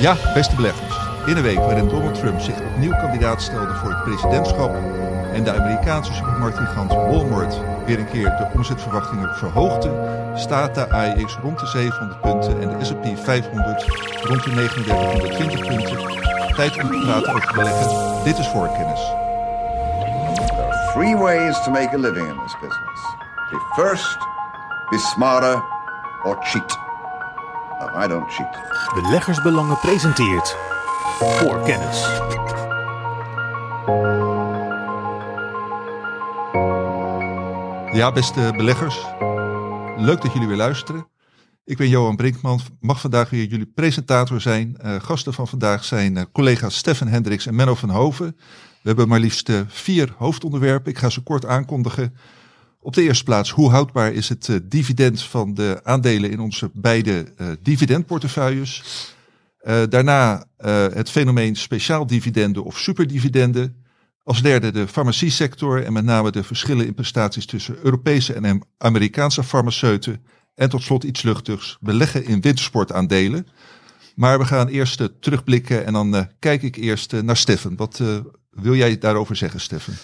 Ja, beste beleggers. In een week waarin Donald Trump zich opnieuw kandidaat stelde voor het presidentschap en de Amerikaanse supermarktgigant Walmart weer een keer de omzetverwachtingen verhoogde, staat de AEX rond de 700 punten en de S&P 500 rond de 3920 punten. Tijd om te praten over beleggen. Dit is voorkennis. There three ways to make a living in this business. Be first, be smarter, or cheat. No, I don't cheat. Beleggersbelangen presenteert voor kennis. Ja, beste beleggers. Leuk dat jullie weer luisteren. Ik ben Johan Brinkman, mag vandaag weer jullie presentator zijn. Uh, gasten van vandaag zijn uh, collega's Stefan Hendricks en Menno van Hoven. We hebben maar liefst uh, vier hoofdonderwerpen. Ik ga ze kort aankondigen. Op de eerste plaats, hoe houdbaar is het dividend van de aandelen in onze beide dividendportefeuilles? daarna het fenomeen speciaal dividenden of superdividenden. Als derde de farmaciesector en met name de verschillen in prestaties tussen Europese en Amerikaanse farmaceuten. En tot slot iets luchtigs, beleggen in wintersportaandelen. Maar we gaan eerst terugblikken en dan kijk ik eerst naar Steffen. Wat wil jij daarover zeggen, Steffen?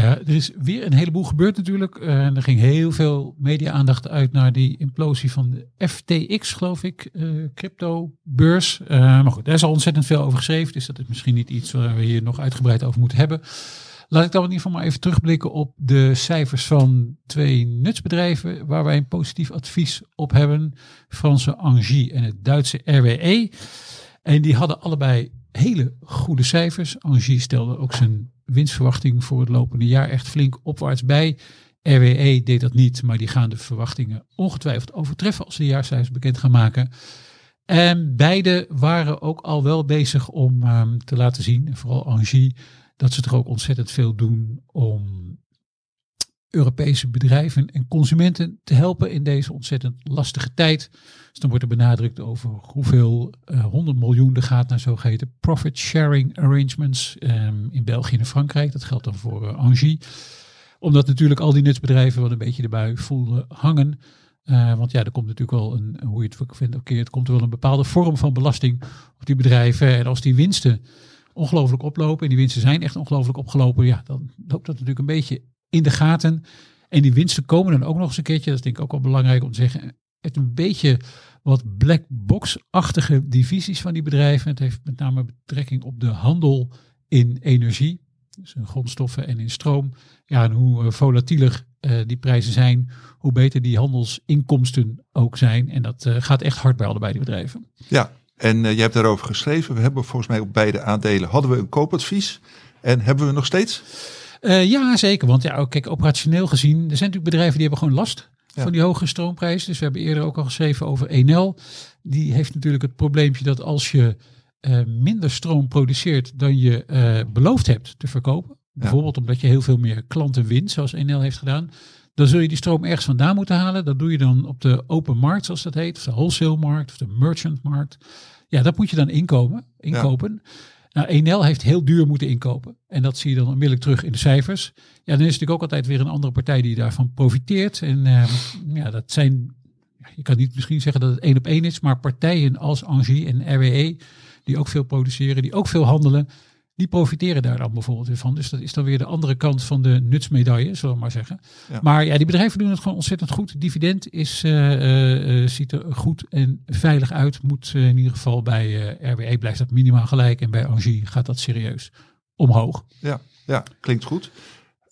Ja, er is weer een heleboel gebeurd natuurlijk. En er ging heel veel media-aandacht uit naar die implosie van de FTX, geloof ik, crypto-beurs. maar goed, daar is al ontzettend veel over geschreven. Dus dat is misschien niet iets waar we hier nog uitgebreid over moeten hebben. Laat ik dan in ieder geval maar even terugblikken op de cijfers van twee nutsbedrijven waar wij een positief advies op hebben. Franse Angie en het Duitse RWE. En die hadden allebei hele goede cijfers. Angie stelde ook zijn winstverwachting voor het lopende jaar echt flink opwaarts bij. RWE deed dat niet, maar die gaan de verwachtingen ongetwijfeld overtreffen als ze de jaarcijfers bekend gaan maken. En beide waren ook al wel bezig om um, te laten zien, vooral Angie, dat ze toch ook ontzettend veel doen om Europese bedrijven en consumenten te helpen in deze ontzettend lastige tijd. Dus dan wordt er benadrukt over hoeveel uh, 100 miljoen er gaat naar zogeheten profit sharing arrangements um, in België en Frankrijk. Dat geldt dan voor uh, Angie. Omdat natuurlijk al die nutsbedrijven wat een beetje erbij voelen hangen. Uh, want ja, er komt natuurlijk wel een, hoe je het vindt, oké, het komt er wel een bepaalde vorm van belasting op die bedrijven. En als die winsten ongelooflijk oplopen. En die winsten zijn echt ongelooflijk opgelopen. Ja, dan loopt dat natuurlijk een beetje in de gaten. En die winsten komen dan ook nog eens een keertje. Dat is denk ik ook wel belangrijk om te zeggen. Het een beetje wat black box-achtige divisies van die bedrijven. Het heeft met name betrekking op de handel in energie. Dus in grondstoffen en in stroom. Ja, en hoe volatieler uh, die prijzen zijn, hoe beter die handelsinkomsten ook zijn. En dat uh, gaat echt hard bij allebei die bedrijven. Ja, en uh, jij hebt daarover geschreven. We hebben volgens mij op beide aandelen hadden we een koopadvies. En hebben we nog steeds? Uh, ja, zeker. Want ja, kijk, operationeel gezien, er zijn natuurlijk bedrijven die hebben gewoon last ja. van die hoge stroomprijzen. Dus we hebben eerder ook al geschreven over Enel. Die heeft natuurlijk het probleempje dat als je uh, minder stroom produceert dan je beloofd hebt te verkopen. Bijvoorbeeld omdat je heel veel meer klanten wint, zoals Enel heeft gedaan. Dan zul je die stroom ergens vandaan moeten halen. Dat doe je dan op de open markt, zoals dat heet. Of de wholesale markt, of de merchant markt. Ja, dat moet je dan inkomen, inkopen. Ja. Nou, Enel heeft heel duur moeten inkopen. En dat zie je dan onmiddellijk terug in de cijfers. Ja, dan is het natuurlijk ook altijd weer een andere partij die daarvan profiteert. En uh, ja, dat zijn, je kan niet misschien zeggen dat het één op één is, maar partijen als Angie en RWE, die ook veel produceren, die ook veel handelen, die profiteren daar dan bijvoorbeeld weer van. Dus dat is dan weer de andere kant van de nutsmedaille, zullen we maar zeggen. Ja. Maar ja, die bedrijven doen het gewoon ontzettend goed. Dividend is, uh, uh, ziet er goed en veilig uit. Moet uh, in ieder geval bij RWE blijft dat minimaal gelijk. En bij Angie gaat dat serieus omhoog. Ja, ja klinkt goed.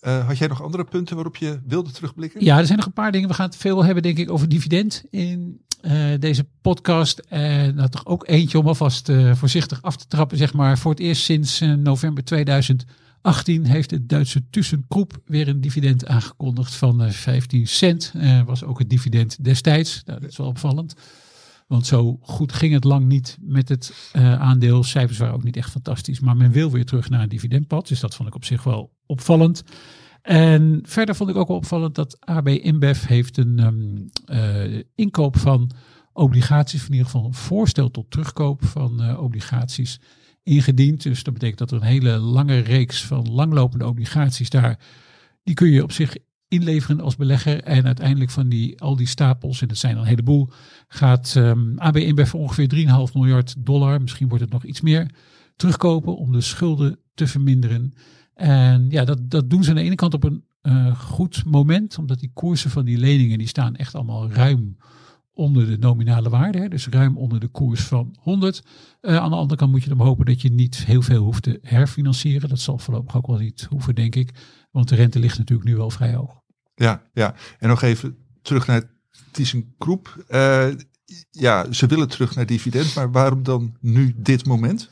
Uh, had jij nog andere punten waarop je wilde terugblikken? Ja, er zijn nog een paar dingen. We gaan het veel hebben, denk ik, over dividend in deze podcast. En uh, toch ook eentje om alvast uh, voorzichtig af te trappen, zeg maar. Voor het eerst sinds november 2018 heeft de Duitse ThyssenKrupp weer een dividend aangekondigd van 15 cent. was ook het dividend destijds. Nou, dat is wel opvallend. Want zo goed ging het lang niet met het uh, aandeel. Cijfers waren ook niet echt fantastisch. Maar men wil weer terug naar een dividendpad. Dus dat vond ik op zich wel opvallend. En verder vond ik ook wel opvallend dat AB InBev heeft een um, uh, inkoop van obligaties, in ieder geval een voorstel tot terugkoop van uh, obligaties ingediend. Dus dat betekent dat er een hele lange reeks van langlopende obligaties daar, die kun je op zich inleveren als belegger. En uiteindelijk van die, al die stapels, en dat zijn er een heleboel, gaat um, AB InBev voor ongeveer 3,5 miljard dollar, misschien wordt het nog iets meer, terugkopen om de schulden te verminderen. En ja, dat, dat doen ze aan de ene kant op een uh, goed moment, omdat die koersen van die leningen, die staan echt allemaal ruim onder de nominale waarde. Hè, dus ruim onder de koers van 100. Uh, aan de andere kant moet je dan hopen dat je niet heel veel hoeft te herfinancieren. Dat zal voorlopig ook wel niet hoeven, denk ik. Want de rente ligt natuurlijk nu wel vrij hoog. Ja, ja. en nog even terug naar ThyssenKrupp. Uh, ja, ze willen terug naar dividend, maar waarom dan nu dit moment?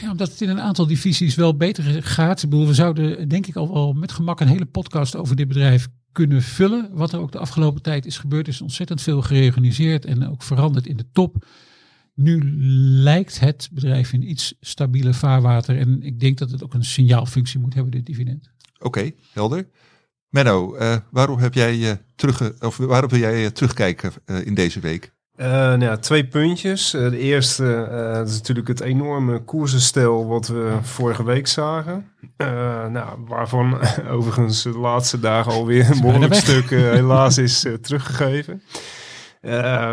Ja, omdat het in een aantal divisies wel beter gaat. Ik bedoel, we zouden denk ik al wel met gemak een hele podcast over dit bedrijf kunnen vullen. Wat er ook de afgelopen tijd is gebeurd, is ontzettend veel gereorganiseerd en ook veranderd in de top. Nu lijkt het bedrijf in iets stabiele vaarwater. En ik denk dat het ook een signaalfunctie moet hebben, dit dividend. Oké, helder. Menno, uh, waarom heb jij uh, terug, of waarom wil jij terugkijken in deze week? Nou ja, twee puntjes. de eerste dat is natuurlijk het enorme koersenstel wat we vorige week zagen. nou, waarvan overigens de laatste dagen alweer een behoorlijk stuk helaas is teruggegeven.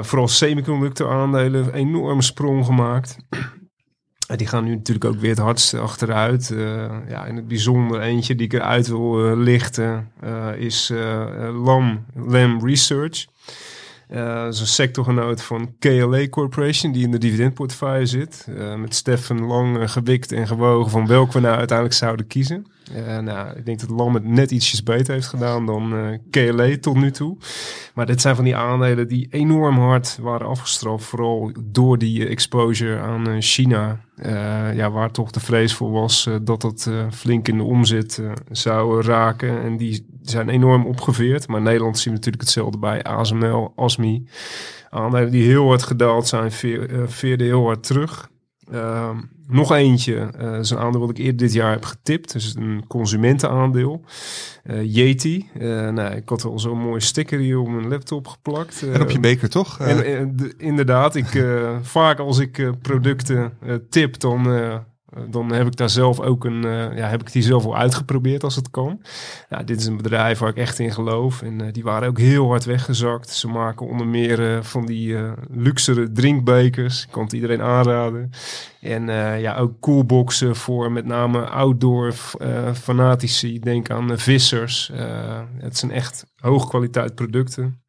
vooral semiconductor aandelen, enorme sprong gemaakt. Die gaan nu natuurlijk ook weer het hardst achteruit. Uh, ja, in het bijzonder eentje die ik eruit wil uh, lichten uh, is LAM, LAM Research. Is een sectorgenoot van KLA Corporation die in de dividendportefeuille zit. met Stefan lang gewikt en gewogen van welke we nou uiteindelijk zouden kiezen. Uh, nou, ik denk dat LAM het net ietsjes beter heeft gedaan dan uh, eh, KLA tot nu toe. Maar dit zijn van die aandelen die enorm hard waren afgestraft. Vooral door die uh, exposure aan China. ja, waar toch de vrees voor was dat dat flink in de omzet zou raken. En die zijn enorm opgeveerd. Maar Nederland zien we natuurlijk hetzelfde bij ASML, ASMI. Aandelen die heel hard gedaald zijn, veerden heel hard terug. Ehm, nog eentje, uh, is een aandeel wat ik eerder dit jaar heb getipt. Dus een consumentenaandeel. Uh, Yeti. Uh, nou, ik had al zo'n mooie sticker hier op mijn laptop geplakt. en op je beker, toch? En, inderdaad, ik, vaak als ik producten tip, dan eh, dan heb ik daar zelf ook een, uh, ja, heb ik die zelf al uitgeprobeerd als het kan. Dit is een bedrijf waar ik echt in geloof. En uh, die waren ook heel hard weggezakt. Ze maken onder meer van die luxere drinkbekers. Ik kan het iedereen aanraden. En ja, ook coolboxen voor met name outdoor fanatici. Denk aan vissers. het zijn echt hoogkwaliteit producten.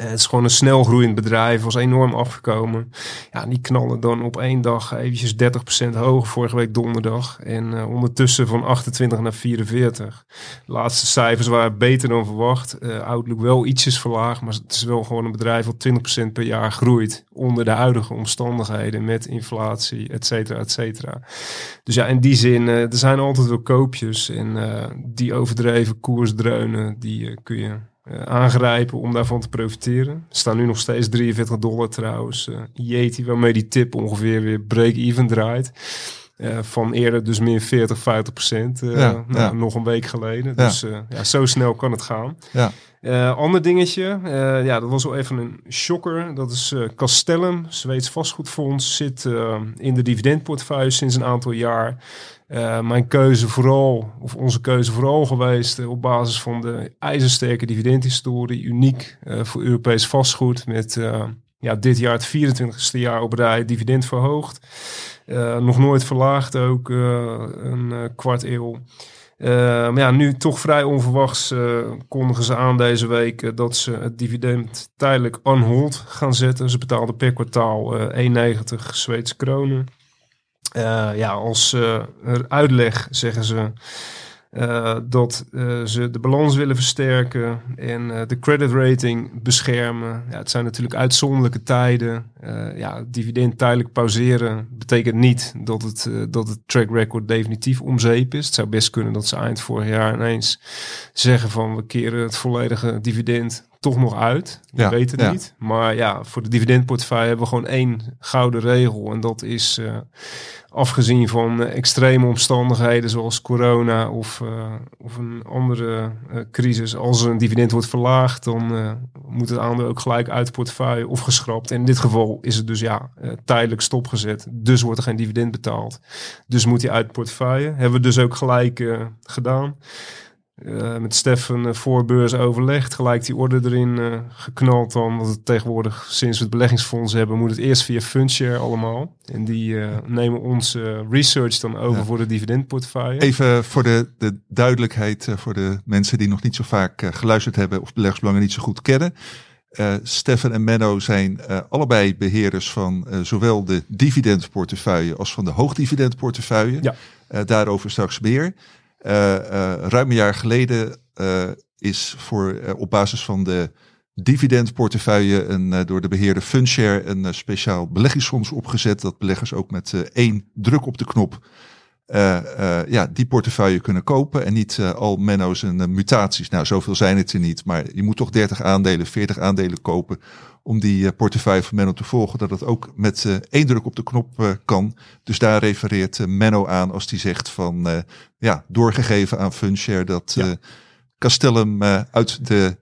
Eh, het is gewoon een snel groeiend bedrijf, was enorm afgekomen. Ja, die knallen dan op één dag eventjes 30% hoger, vorige week donderdag. En uh, ondertussen van 28 naar 44. De laatste cijfers waren beter dan verwacht. Uh, Outlook wel ietsjes verlaagd, maar het is wel gewoon een bedrijf dat 20% per jaar groeit. Onder de huidige omstandigheden met inflatie, et cetera, et cetera. Dus ja, in die zin, er zijn altijd wel koopjes. En die overdreven koersdreunen, die kun je uh, aangrijpen om daarvan te profiteren. Er staan nu nog steeds 43 dollar trouwens. Uh, Yeti, waarmee die tip ongeveer weer break-even draait. Uh, van eerder dus meer 40, 50 procent. Ja, nou, ja. Nog een week geleden. Ja. Dus ja, zo snel kan het gaan. Ja. ander dingetje. ja, dat was wel even een shocker. Dat is Castellum, Zweeds vastgoedfonds. Zit in de dividendportefeuille sinds een aantal jaar. Uh, mijn keuze vooral, of onze keuze vooral geweest uh, op basis van de ijzersterke dividendhistorie. Uniek uh, voor Europees vastgoed met ja, dit jaar het 24ste jaar op rij dividend verhoogd. nog nooit verlaagd ook een kwart eeuw. maar ja, nu toch vrij onverwachts kondigen ze aan deze week dat ze het dividend tijdelijk on hold gaan zetten. Ze betaalden per kwartaal 1,90 Zweedse kronen. Uh, ja, als uh, uitleg zeggen ze uh, dat ze de balans willen versterken en de credit rating beschermen. Ja, het zijn natuurlijk uitzonderlijke tijden. ja, dividend tijdelijk pauzeren betekent niet dat het, dat het track record definitief om zeep is. Het zou best kunnen dat ze eind vorig jaar ineens zeggen van we keren het volledige dividend toch nog uit. We ja, weten het niet. Maar ja, voor de dividendportefeuille hebben we gewoon één gouden regel. En dat is uh, afgezien van uh, extreme omstandigheden zoals corona of, uh, of een andere crisis. Als er een dividend wordt verlaagd, dan moet het aandeel ook gelijk uit de portefeuille of geschrapt. En in dit geval is het dus ja, tijdelijk stopgezet. Dus wordt er geen dividend betaald. Dus moet hij uit de portefeuille. Hebben we dus ook gelijk gedaan. Eh, met Stefan uh, voor beurs overlegd, gelijk die orde erin uh, geknald dan. Want het tegenwoordig, sinds we het beleggingsfonds hebben, moet het eerst via Fundshare allemaal. En die nemen onze research dan over ja. voor de dividendportefeuille. Even voor de, de duidelijkheid voor de mensen die nog niet zo vaak geluisterd hebben of beleggersbelangen niet zo goed kennen. Stefan en Menno zijn allebei beheerders van zowel de dividendportefeuille als van de hoogdividendportefeuille. Ja. daarover straks meer. Uh, ruim een jaar geleden uh, is voor, op basis van de dividendportefeuille een, door de beheerder Fundshare een speciaal beleggingsfonds opgezet. Dat beleggers ook met één druk op de knop ja, die portefeuille kunnen kopen. En niet al menno's en mutaties. Nou, zoveel zijn het er niet. Maar je moet toch 30 aandelen, 40 aandelen kopen om die portefeuille van Menno te volgen. Dat het ook met één druk op de knop kan. Dus daar refereert Menno aan als die zegt van ja, doorgegeven aan Funshare dat ja. Castellum uit de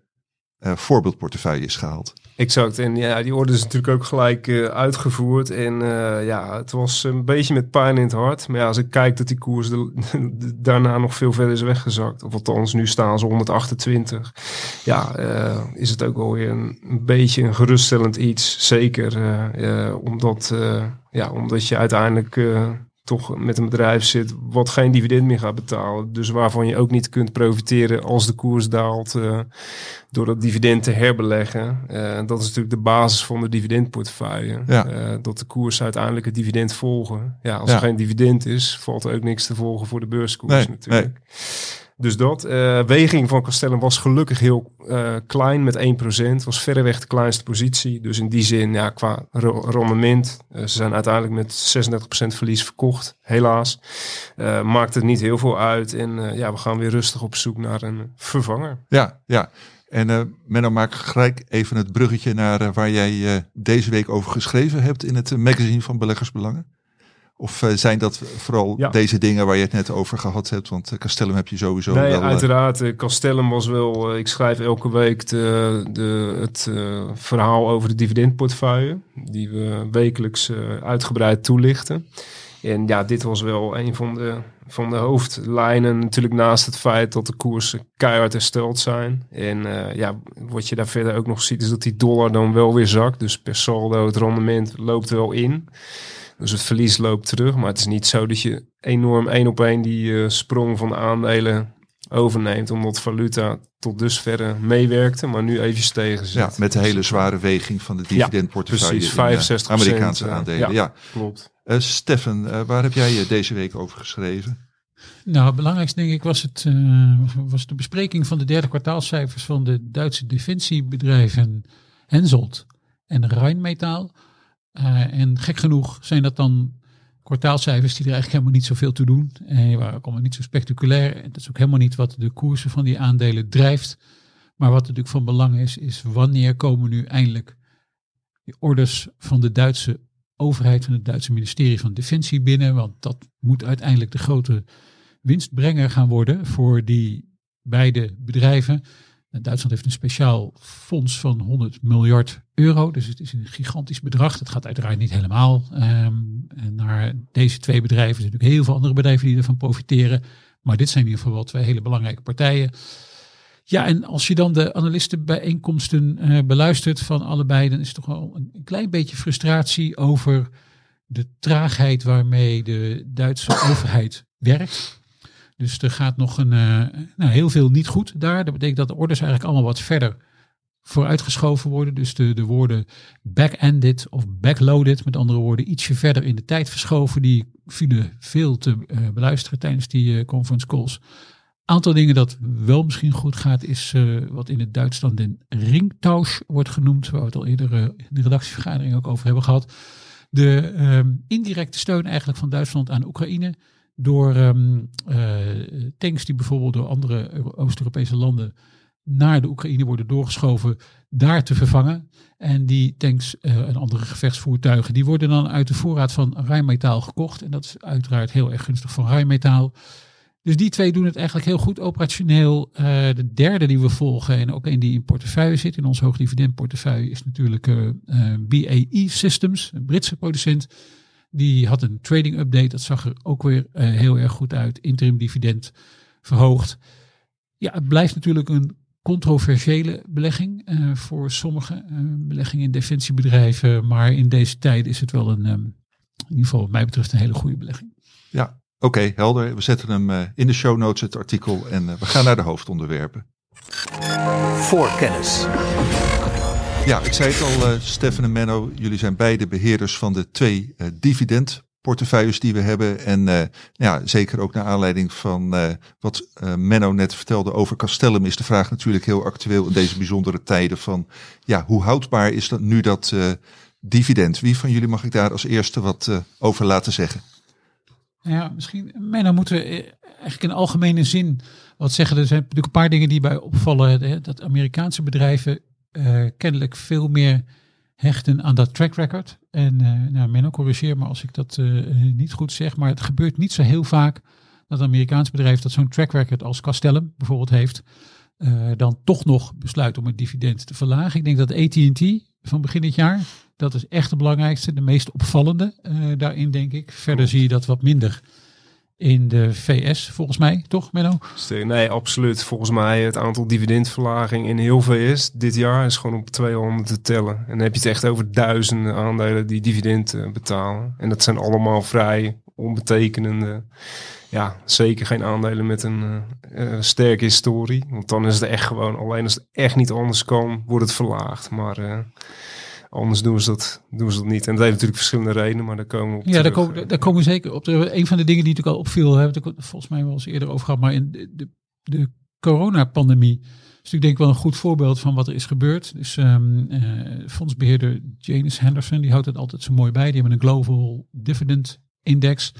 voorbeeldportefeuille is gehaald. Exact. En ja, die orde is natuurlijk ook gelijk uh, uitgevoerd. En uh, ja, het was een beetje met pijn in het hart. Maar ja, als ik kijk dat die koers daarna nog veel verder is weggezakt. Of althans, nu staan ze 128. Ja, uh, is het ook wel weer een, een, beetje een geruststellend iets. Zeker omdat, ja, omdat je uiteindelijk toch met een bedrijf zit wat geen dividend meer gaat betalen. Dus waarvan je ook niet kunt profiteren als de koers daalt uh, door dat dividend te herbeleggen. Uh, dat is natuurlijk de basis van de dividendportefeuille. Ja. Uh, dat de koers uiteindelijk het dividend volgen. Ja, als ja. er geen dividend is, valt er ook niks te volgen voor de beurskoers nee, natuurlijk. Nee. Dus dat. Uh, weging van Castellum was gelukkig heel uh, klein met 1%. Was verreweg de kleinste positie. Dus in die zin, ja, qua rendement. Uh, ze zijn uiteindelijk met 36% verlies verkocht. Helaas. maakt het niet heel veel uit. En ja, we gaan weer rustig op zoek naar een vervanger. Ja, ja. En uh, Menno, maak gelijk even het bruggetje naar waar jij deze week over geschreven hebt in het magazine van Beleggersbelangen. Of uh, zijn dat vooral ja. deze dingen waar je het net over gehad hebt? Want uh, Castellum heb je sowieso nee, wel... uiteraard. Castellum was wel... ik schrijf elke week de, de, het verhaal over de dividendportefeuille. Die we wekelijks uitgebreid toelichten. En ja, dit was wel een van de, van de hoofdlijnen. Natuurlijk naast het feit dat de koersen keihard hersteld zijn. En ja, wat je daar verder ook nog ziet is dat die dollar dan wel weer zakt. Dus per saldo het rendement loopt wel in. Dus het verlies loopt terug. Maar het is niet zo dat je enorm één op één die uh, sprong van de aandelen overneemt. Omdat valuta tot dusverre meewerkte, maar nu even tegen zit. Ja, met de hele zware weging van de dividendportefeuille. Ja, precies, 65 Amerikaanse uh, aandelen. Ja, ja. klopt. Uh, Steffen, waar heb jij je deze week over geschreven? Nou, het belangrijkste denk ik was, het, was de bespreking van de derde kwartaalcijfers van de Duitse defensiebedrijven Hensoldt en Rheinmetall. Uh, en gek genoeg zijn dat dan kwartaalcijfers die er eigenlijk helemaal niet zoveel toe doen. En waren ook allemaal niet zo spectaculair. En dat is ook helemaal niet wat de koersen van die aandelen drijft. Maar wat natuurlijk van belang is, is wanneer komen nu eindelijk de orders van de Duitse overheid, van het Duitse ministerie van Defensie binnen. Want dat moet uiteindelijk de grote winstbrenger gaan worden voor die beide bedrijven. Duitsland heeft een speciaal fonds van 100 miljard euro. Dus het is een gigantisch bedrag. Dat gaat uiteraard niet helemaal um, naar deze twee bedrijven. Er zijn natuurlijk heel veel andere bedrijven die ervan profiteren. Maar dit zijn in ieder geval wel twee hele belangrijke partijen. Ja, en als je dan de analistenbijeenkomsten uh, beluistert van allebei, dan is toch wel een, klein beetje frustratie over de traagheid waarmee de Duitse overheid werkt. Dus er gaat nog een, uh, nou, heel veel niet goed daar. Dat betekent dat de orders eigenlijk allemaal wat verder vooruitgeschoven worden. Dus de, de woorden back-ended of backloaded, met andere woorden, ietsje verder in de tijd verschoven. Die vielen veel te uh, beluisteren tijdens die uh, conference calls. Aantal dingen dat wel misschien goed gaat, is wat in het Duits dan de ringtausch wordt genoemd. Waar we het al eerder in de redactievergadering ook over hebben gehad. De ehm, indirecte steun eigenlijk van Duitsland aan Oekraïne door uh, tanks die bijvoorbeeld door andere Oost-Europese landen naar de Oekraïne worden doorgeschoven, daar te vervangen. En die tanks uh, en andere gevechtsvoertuigen, die worden dan uit de voorraad van Rijnmetaal gekocht. En dat is uiteraard heel erg gunstig voor Rijnmetaal. Dus die twee doen het eigenlijk heel goed operationeel. Uh, de derde die we volgen, en ook een die in portefeuille zit, in ons hoogdividendportefeuille, is natuurlijk uh, BAE Systems, een Britse producent. Die had een trading update. Dat zag er ook weer heel erg goed uit. Interim dividend verhoogd. Ja, het blijft natuurlijk een controversiële belegging uh, voor sommige uh, beleggingen in defensiebedrijven. Maar in deze tijd is het wel een, um, in ieder geval wat mij betreft, een hele goede belegging. Ja, oké, helder. We zetten hem uh, in de show notes, het artikel. En we gaan naar de hoofdonderwerpen. Voor kennis. Ja, ik zei het al, Stefan en Menno. Jullie zijn beide beheerders van de twee dividend portefeuilles die we hebben. En uh, ja, zeker ook naar aanleiding van uh, wat uh, Menno net vertelde over Castellum, is de vraag natuurlijk heel actueel in deze bijzondere tijden van ja, hoe houdbaar is dat nu dat dividend? Wie van jullie mag ik daar als eerste wat over laten zeggen? Ja, misschien, Menno, moeten we eigenlijk in algemene zin wat zeggen. Er zijn natuurlijk een paar dingen die bij opvallen. Hè, dat Amerikaanse bedrijven kennelijk veel meer hechten aan dat track record. En uh, nou, Menno, corrigeer maar als ik dat uh, niet goed zeg, maar het gebeurt niet zo heel vaak dat een Amerikaans bedrijf dat zo'n track record als Castellum bijvoorbeeld heeft, dan toch nog besluit om het dividend te verlagen. Ik denk dat AT&T van begin dit jaar, dat is echt de belangrijkste, de meest opvallende daarin denk ik. Verder zie je dat wat minder in de VS, volgens mij, toch Menno? Nee, absoluut. Volgens mij het aantal dividendverlaging in heel VS dit jaar is gewoon op 200 te tellen. En dan heb je het echt over duizenden aandelen die dividend uh, betalen. En dat zijn allemaal vrij onbetekenende, ja, zeker geen aandelen met een uh, sterke historie. Want dan is het echt gewoon, alleen als het echt niet anders kan, wordt het verlaagd. Maar... Anders doen ze, dat, doen ze dat niet. En dat heeft natuurlijk verschillende redenen, maar daar komen we op Ja, daar komen, daar komen we zeker op. Een van de dingen die natuurlijk al opviel, hebben we het volgens mij wel eens eerder over gehad, maar in de, de, de coronapandemie is natuurlijk denk ik wel een goed voorbeeld van wat er is gebeurd. Dus um, uh, fondsbeheerder Janus Henderson, die houdt het altijd zo mooi bij. Die hebben een Global Dividend Index.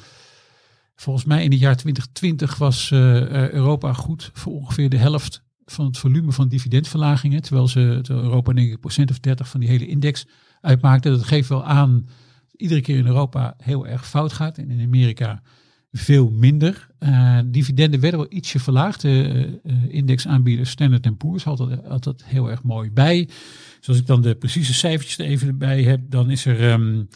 Volgens mij in het jaar 2020 was uh, Europa goed voor ongeveer de helft van het volume van dividendverlagingen. Terwijl ze Europa denk ik procent of 30 van die hele index uitmaakte. Dat geeft wel aan iedere keer in Europa heel erg fout gaat. En in Amerika veel minder. Uh, dividenden werden wel ietsje verlaagd. De uh, indexaanbieder Standard Poor's had dat, had dat heel erg mooi bij. Zoals ik dan de precieze cijfertjes er even bij heb, dan is er um,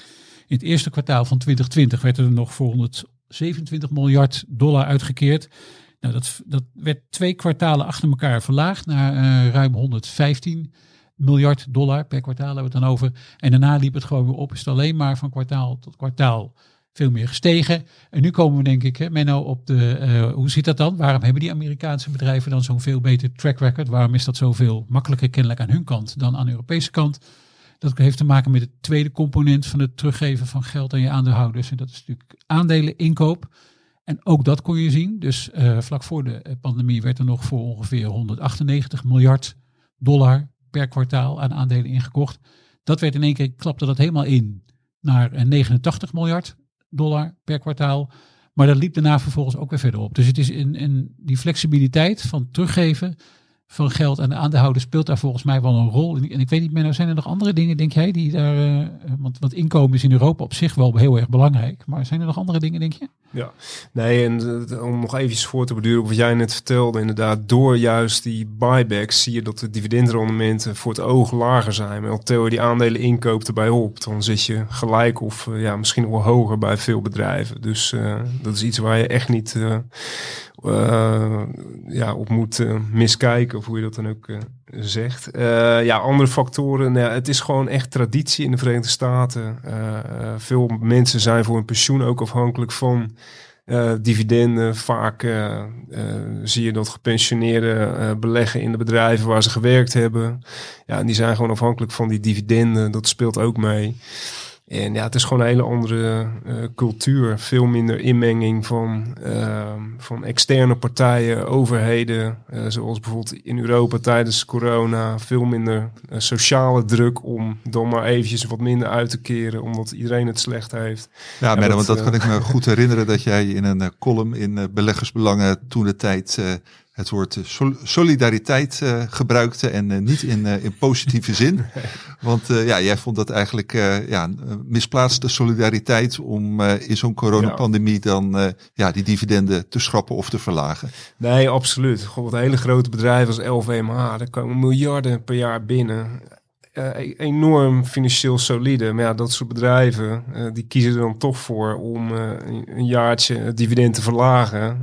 in het eerste kwartaal van 2020 werd er nog voor 127 miljard dollar uitgekeerd. Nou, dat, dat werd twee kwartalen achter elkaar verlaagd naar uh, ruim 115 miljard dollar per kwartaal hebben we het dan over. En daarna liep het gewoon weer op. Is het alleen maar van kwartaal tot kwartaal veel meer gestegen. En nu komen we denk ik, Menno, op de, uh, hoe zit dat dan? Waarom hebben die Amerikaanse bedrijven dan zo'n veel beter track record? Waarom is dat zoveel makkelijker kennelijk aan hun kant dan aan de Europese kant? Dat heeft te maken met het tweede component van het teruggeven van geld aan je aandeelhouders. En dat is natuurlijk aandeleninkoop. En ook dat kon je zien. Dus uh, vlak voor de pandemie werd er nog voor ongeveer 198 miljard dollar per kwartaal aan aandelen ingekocht. Dat werd in één keer, klapte dat helemaal in naar 89 miljard dollar per kwartaal. Maar dat liep daarna vervolgens ook weer verder op. Dus het is in, in die flexibiliteit van teruggeven van geld aan de aandeelhouder speelt daar volgens mij wel een rol. En, ik weet niet meer, zijn er nog andere dingen, denk jij, die daar. Uh, want, want inkomen is in Europa op zich wel heel erg belangrijk. Maar zijn er nog andere dingen, denk je? Ja, nee, en uh, om nog eventjes voor te beduren op wat jij net vertelde, inderdaad, door juist die buybacks zie je dat de dividendrendementen voor het oog lager zijn. Maar tel je die aandelen inkoopt erbij op, dan zit je gelijk of ja, misschien wel hoger bij veel bedrijven. Dus dat is iets waar je echt niet ja, op moet miskijken, hoe je dat dan ook uh, zegt. ja, andere factoren. Nou, het is gewoon echt traditie in de Verenigde Staten. veel mensen zijn voor hun pensioen ook afhankelijk van dividenden. Vaak zie je dat gepensioneerden beleggen in de bedrijven waar ze gewerkt hebben. Ja, en die zijn gewoon afhankelijk van die dividenden. Dat speelt ook mee. En ja, het is gewoon een hele andere uh, cultuur. Veel minder inmenging van, uh, van externe partijen, overheden. Uh, zoals bijvoorbeeld in Europa tijdens corona. Veel minder sociale druk om dan maar eventjes wat minder uit te keren. Omdat iedereen het slecht heeft. Ja, ja want dat kan ik me goed herinneren. Dat jij in een column in Beleggersbelangen toen de tijd het woord eh, solidariteit uh, gebruikte en uh, niet in, uh, in positieve zin. Want ja, jij vond dat eigenlijk ja, misplaatste solidariteit om in zo'n coronapandemie dan ja, die dividenden te schrappen of te verlagen. Nee, absoluut. Gewoon hele grote bedrijven als LVMH, daar komen miljarden per jaar binnen eh, enorm financieel solide. Maar ja, dat soort bedrijven, eh, die kiezen er dan toch voor om eh, een, jaartje het dividend te verlagen.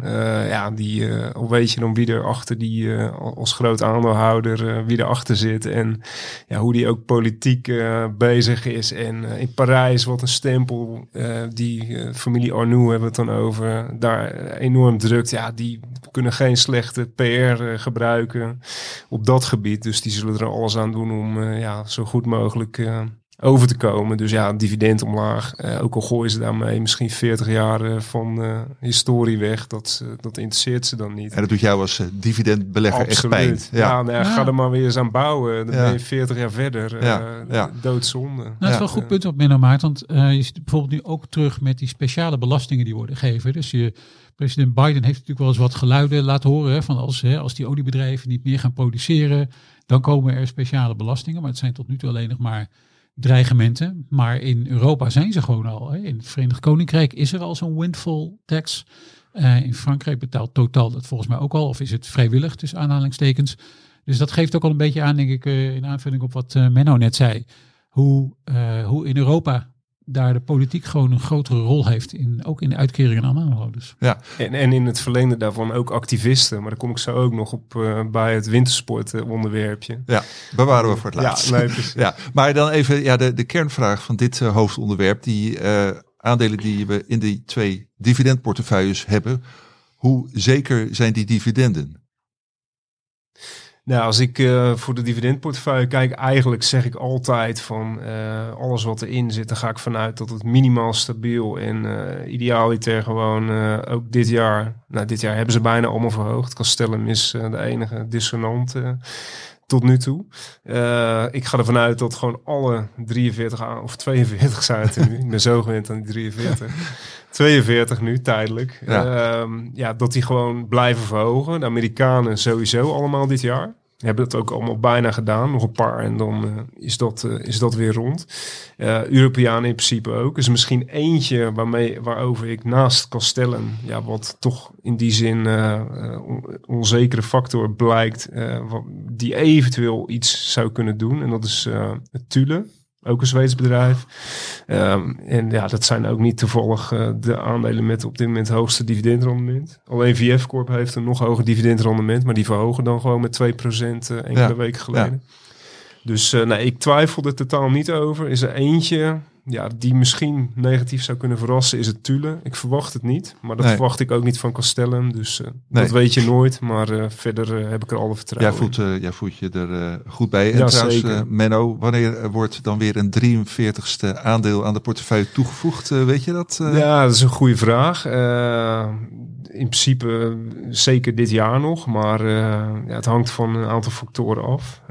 Ja, die, al weet je dan wie er achter die als groot aandeelhouder, wie erachter zit. En ja, hoe die ook politiek bezig is. En in Parijs, wat een stempel, die familie Arnoux hebben we het dan over, daar enorm drukt. Ja, die kunnen geen slechte PR gebruiken op dat gebied. Dus die zullen er alles aan doen om eh, ja, zo goed mogelijk eh, over te komen. Dus ja, dividend omlaag. Eh, ook al gooien ze daarmee misschien 40 jaar eh, van eh, historie weg. Dat, dat interesseert ze dan niet. En dat doet jou als dividendbelegger echt pijn. Absoluut. Ja, nou ja, ga Ja. er maar weer eens aan bouwen. Dan Ja. ben je 40 jaar verder. eh, Ja, ja. Doodzonde. Nou, dat is wel een goed punt wat Menno maakt. Want eh, je ziet bijvoorbeeld nu ook terug met die speciale belastingen die worden gegeven. Dus je, president Biden heeft natuurlijk wel eens wat geluiden laten horen. Hè, van als, hè, als die oliebedrijven niet meer gaan produceren, dan komen er speciale belastingen. Maar het zijn tot nu toe alleen nog maar dreigementen. Maar in Europa zijn ze gewoon al. Hè. In het Verenigd Koninkrijk is er al zo'n windfall tax. Eh, in Frankrijk betaalt Total dat volgens mij ook al. Of is het vrijwillig tussen aanhalingstekens. Dus dat geeft ook al een beetje aan, denk ik, eh, in aanvulling op wat eh, Menno net zei hoe, hoe in Europa daar de politiek gewoon een grotere rol heeft. In, ook in de uitkeringen aan aanhouders. En, en in het verlengde daarvan ook activisten. Maar daar kom ik zo ook nog op eh, bij het wintersport eh, onderwerpje. Ja, bewaren we voor het laatst. Ja, nee. Ja, maar dan even ja, de, de kernvraag van dit eh, hoofdonderwerp. Die eh, aandelen die we in die twee dividendportefeuilles hebben. Hoe zeker zijn die dividenden? Nou, als ik eh, voor de dividendportefeuille kijk, eigenlijk zeg ik altijd van eh, alles wat erin zit, dan ga ik vanuit dat het minimaal stabiel en eh idealiter gewoon ook dit jaar, nou dit jaar hebben ze bijna allemaal verhoogd. Castellum is de enige dissonant eh, tot nu toe. Ik ga ervan uit dat gewoon alle 43 aan, of 42 zijn het er nu. ik ben zo gewend aan die 43. 42 nu, tijdelijk. Ja. Ja. ja, dat die gewoon blijven verhogen. De Amerikanen sowieso allemaal dit jaar. Hebben het ook allemaal bijna gedaan. Nog een paar en dan eh, is, dat, eh, is dat weer rond. Eh Europeanen in principe ook. Dus misschien eentje waarmee, waarover ik naast Castellum... Ja, wat toch in die zin on- onzekere factor blijkt... die eventueel iets zou kunnen doen. En dat is Thule. Ook een Zweeds bedrijf. Ehm, en ja, dat zijn ook niet toevallig eh, de aandelen met op dit moment hoogste dividendrendement. Alleen VF Corp heeft een nog hoger dividendrendement, maar die verhogen dan gewoon met 2% eh, enkele Ja, weken geleden. Dus eh, nee, ik twijfel er totaal niet over. Is er eentje ja, die misschien negatief zou kunnen verrassen, is het Tule. Ik verwacht het niet, maar dat Nee. verwacht ik ook niet van Castellum. Dus eh, Nee. dat weet je nooit, maar eh, verder eh, heb ik er alle Jij vertrouwen in. voelt, eh, jij voelt je er goed bij. En trouwens, Menno, wanneer wordt dan weer een 43ste aandeel aan de portefeuille toegevoegd? Weet je dat? Ja, dat is een goede vraag. In principe zeker dit jaar nog, maar ja, het hangt van een aantal factoren af.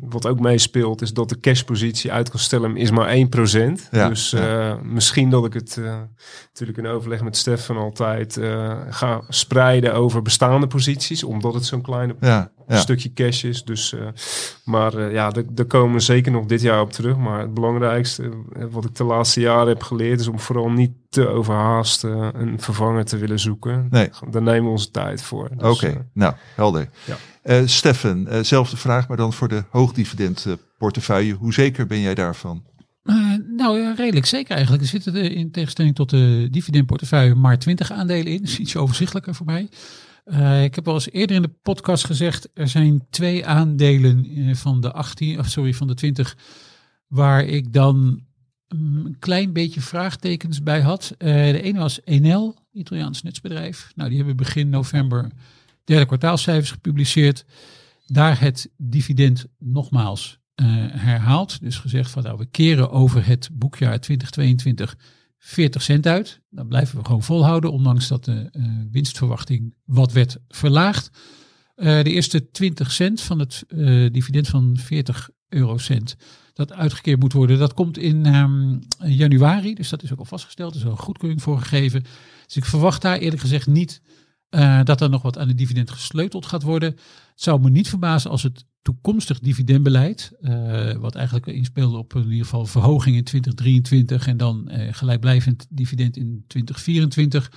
Wat ook meespeelt is dat de cashpositie uit Castellum is maar 1%. Ja, dus ja. eh, misschien dat ik het eh, natuurlijk in overleg met Stefan altijd eh, ga spreiden over bestaande posities, omdat het zo'n Ja, ja. stukje cash is. Dus, maar ja, daar daar komen we zeker nog dit jaar op terug. Maar het belangrijkste, wat ik de laatste jaren heb geleerd, is om vooral niet te overhaast een vervanger te willen zoeken. Nee. Daar nemen we onze tijd voor. Dus, Oké, nou, helder. Ja. Steffen, eh, zelfde vraag, maar dan voor de hoogdividendportefeuille. Hoe zeker ben jij daarvan? Eh, nou, ja, redelijk zeker eigenlijk. Er zitten er in tegenstelling tot de dividendportefeuille maar 20 aandelen in. Dat is iets overzichtelijker voor mij. Eh, ik heb al eens eerder in de podcast gezegd, er zijn twee aandelen eh, van de 18, of sorry, van de 20, waar ik dan mm, een klein beetje vraagtekens bij had. De ene was Enel, Italiaans netsbedrijf. Nou, die hebben begin november derde kwartaalcijfers gepubliceerd. Daar het dividend nogmaals herhaald. Dus gezegd van nou, we keren over het boekjaar 2022 40 cent uit. Dat blijven we gewoon volhouden, ondanks dat de eh, winstverwachting wat werd verlaagd. Eh, de eerste 20 cent van het eh, dividend van 40 eurocent dat uitgekeerd moet worden, dat komt in ehm, januari. Dus dat is ook al vastgesteld. Er is al een goedkeuring voor gegeven. Dus ik verwacht daar eerlijk gezegd niet eh, dat er nog wat aan het dividend gesleuteld gaat worden. Het zou me niet verbazen als het toekomstig dividendbeleid, eh, wat eigenlijk inspeelde op in ieder geval verhoging in 2023 en dan eh, gelijkblijvend dividend in 2024,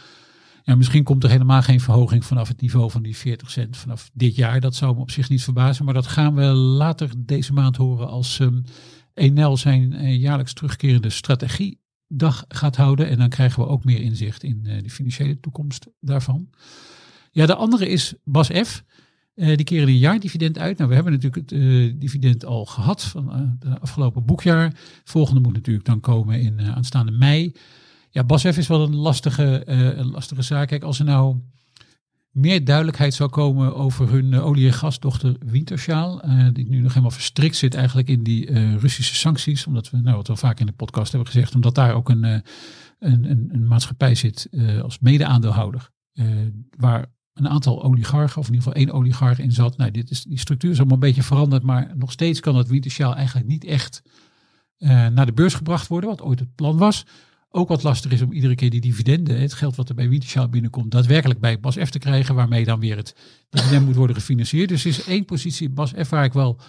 Ja, misschien komt er helemaal geen verhoging vanaf het niveau van die 40 cent vanaf dit jaar. Dat zou me op zich niet verbazen. Maar dat gaan we later deze maand horen als um, Enel zijn uh, jaarlijks terugkerende strategiedag gaat houden. En dan krijgen we ook meer inzicht in de financiële toekomst daarvan. Ja, de andere is Bas. Uh, die keren een jaardividend uit. Nou, we hebben natuurlijk het uh, dividend al gehad van uh, de afgelopen boekjaar. Volgende moet natuurlijk dan komen in aanstaande mei. Ja, BASF is wel een lastige, een lastige zaak. Kijk, als er nou meer duidelijkheid zou komen over hun olie- en gasdochter Wintershaal, die nu nog helemaal verstrikt zit eigenlijk in die Russische sancties, omdat we, nou wat we vaak in de podcast hebben gezegd, omdat daar ook een, een, een, een maatschappij zit als mede-aandeelhouder, waar een aantal oligarchen, of in ieder geval één oligarch in zat. Nou, dit is, die structuur is allemaal een beetje veranderd, maar nog steeds kan het Wintershaal eigenlijk niet echt uh, naar de beurs gebracht worden, wat ooit het plan was. Ook wat lastig is om iedere keer die dividenden, het geld wat er bij Wintershaal binnenkomt, daadwerkelijk bij Bas F te krijgen, waarmee dan weer het dividend moet worden gefinancierd. Dus er is één positie Bas F waar ik wel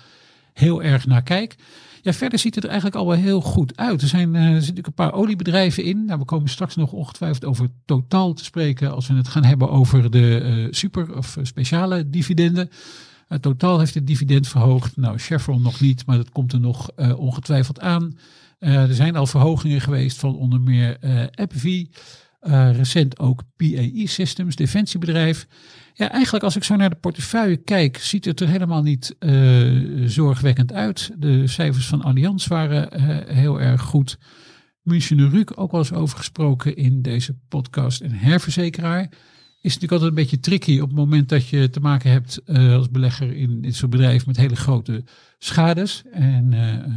heel erg naar kijk. Ja, verder ziet het er eigenlijk al wel heel goed uit. Er, zijn, er zitten natuurlijk een paar oliebedrijven in. Nou, we komen straks nog ongetwijfeld over totaal te spreken als we het gaan hebben over de uh, super of speciale dividenden. Uh, totaal heeft het dividend verhoogd. Nou, Chevron nog niet, maar dat komt er nog ongetwijfeld aan. er zijn al verhogingen geweest van onder meer AppV. recent ook PAE Systems, defensiebedrijf. Ja, eigenlijk als ik zo naar de portefeuille kijk, ziet het er helemaal niet uh, zorgwekkend uit. De cijfers van Allianz waren uh, heel erg goed. München Ruk ook wel eens over gesproken in deze podcast. En herverzekeraar is natuurlijk altijd een beetje tricky op het moment dat je te maken hebt uh, als belegger in dit soort bedrijf met hele grote schades. En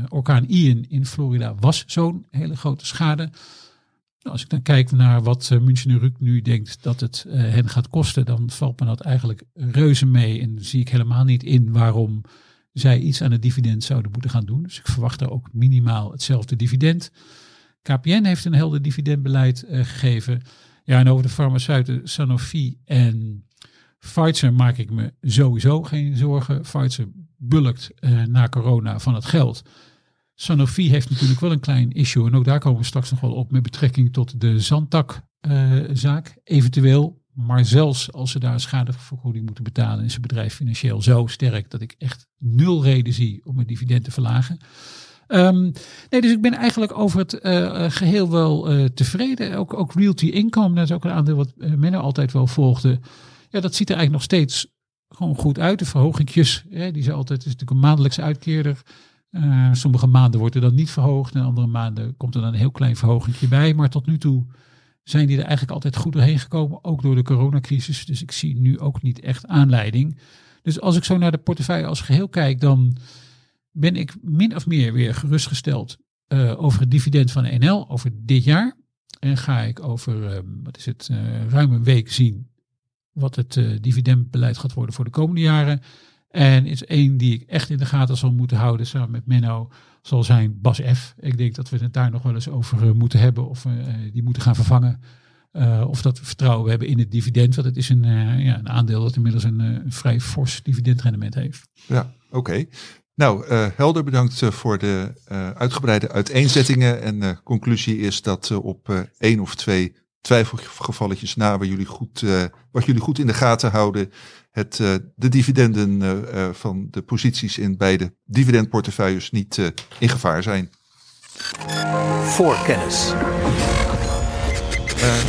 orkaan Ian in Florida was zo'n hele grote schade. Als ik dan kijk naar wat uh, München Ruk nu denkt dat het uh, hen gaat kosten, dan valt me dat eigenlijk reuze mee. En zie ik helemaal niet in waarom zij iets aan het dividend zouden moeten gaan doen. Dus ik verwacht er ook minimaal hetzelfde dividend. KPN heeft een helder dividendbeleid uh, gegeven. Ja, en over de farmaceuten Sanofi en Pfizer maak ik me sowieso geen zorgen. Pfizer bulkt na corona van het geld. Sanofi heeft natuurlijk wel een klein issue. En ook daar komen we straks nog wel op met betrekking tot de Zantak-zaak. Uh, eventueel. Maar zelfs als ze daar schadevergoeding moeten betalen, is het bedrijf financieel zo sterk dat ik echt nul reden zie om het dividend te verlagen. Um, nee, dus ik ben eigenlijk over het uh, geheel wel uh, tevreden. Ook, ook Realty Income, dat is ook een aandeel wat Menno altijd wel volgde. Ja, dat ziet er eigenlijk nog steeds gewoon goed uit. De verhogingjes, hè, die zijn altijd, natuurlijk een maandelijkse uitkeerder. Uh, sommige maanden wordt er dan niet verhoogd en andere maanden komt er dan een heel klein verhoging bij. Maar tot nu toe zijn die er eigenlijk altijd goed doorheen gekomen, ook door de coronacrisis. Dus ik zie nu ook niet echt aanleiding. Dus als ik zo naar de portefeuille als geheel kijk, dan ben ik min of meer weer gerustgesteld uh, over het dividend van NL over dit jaar. En ga ik over, uh, wat is het, ruim een week zien wat het dividendbeleid gaat worden voor de komende jaren. En is één die ik echt in de gaten zal moeten houden samen met Menno, zal zijn Bas F. Ik denk dat we het daar nog wel eens over uh, moeten hebben of we uh, die moeten gaan vervangen. Of dat we vertrouwen hebben in het dividend. Want het is een, ja, een aandeel dat inmiddels een, vrij fors dividendrendement heeft. Ja, oké. Nou, Helder, bedankt voor de uitgebreide uiteenzettingen. En de conclusie is dat op één of twee twijfelgevalletjes na waar jullie goed, wat jullie goed in de gaten houden, het, uh, de dividenden uh, van de posities in beide dividendportefeuilles niet uh, in gevaar zijn. Voor kennis.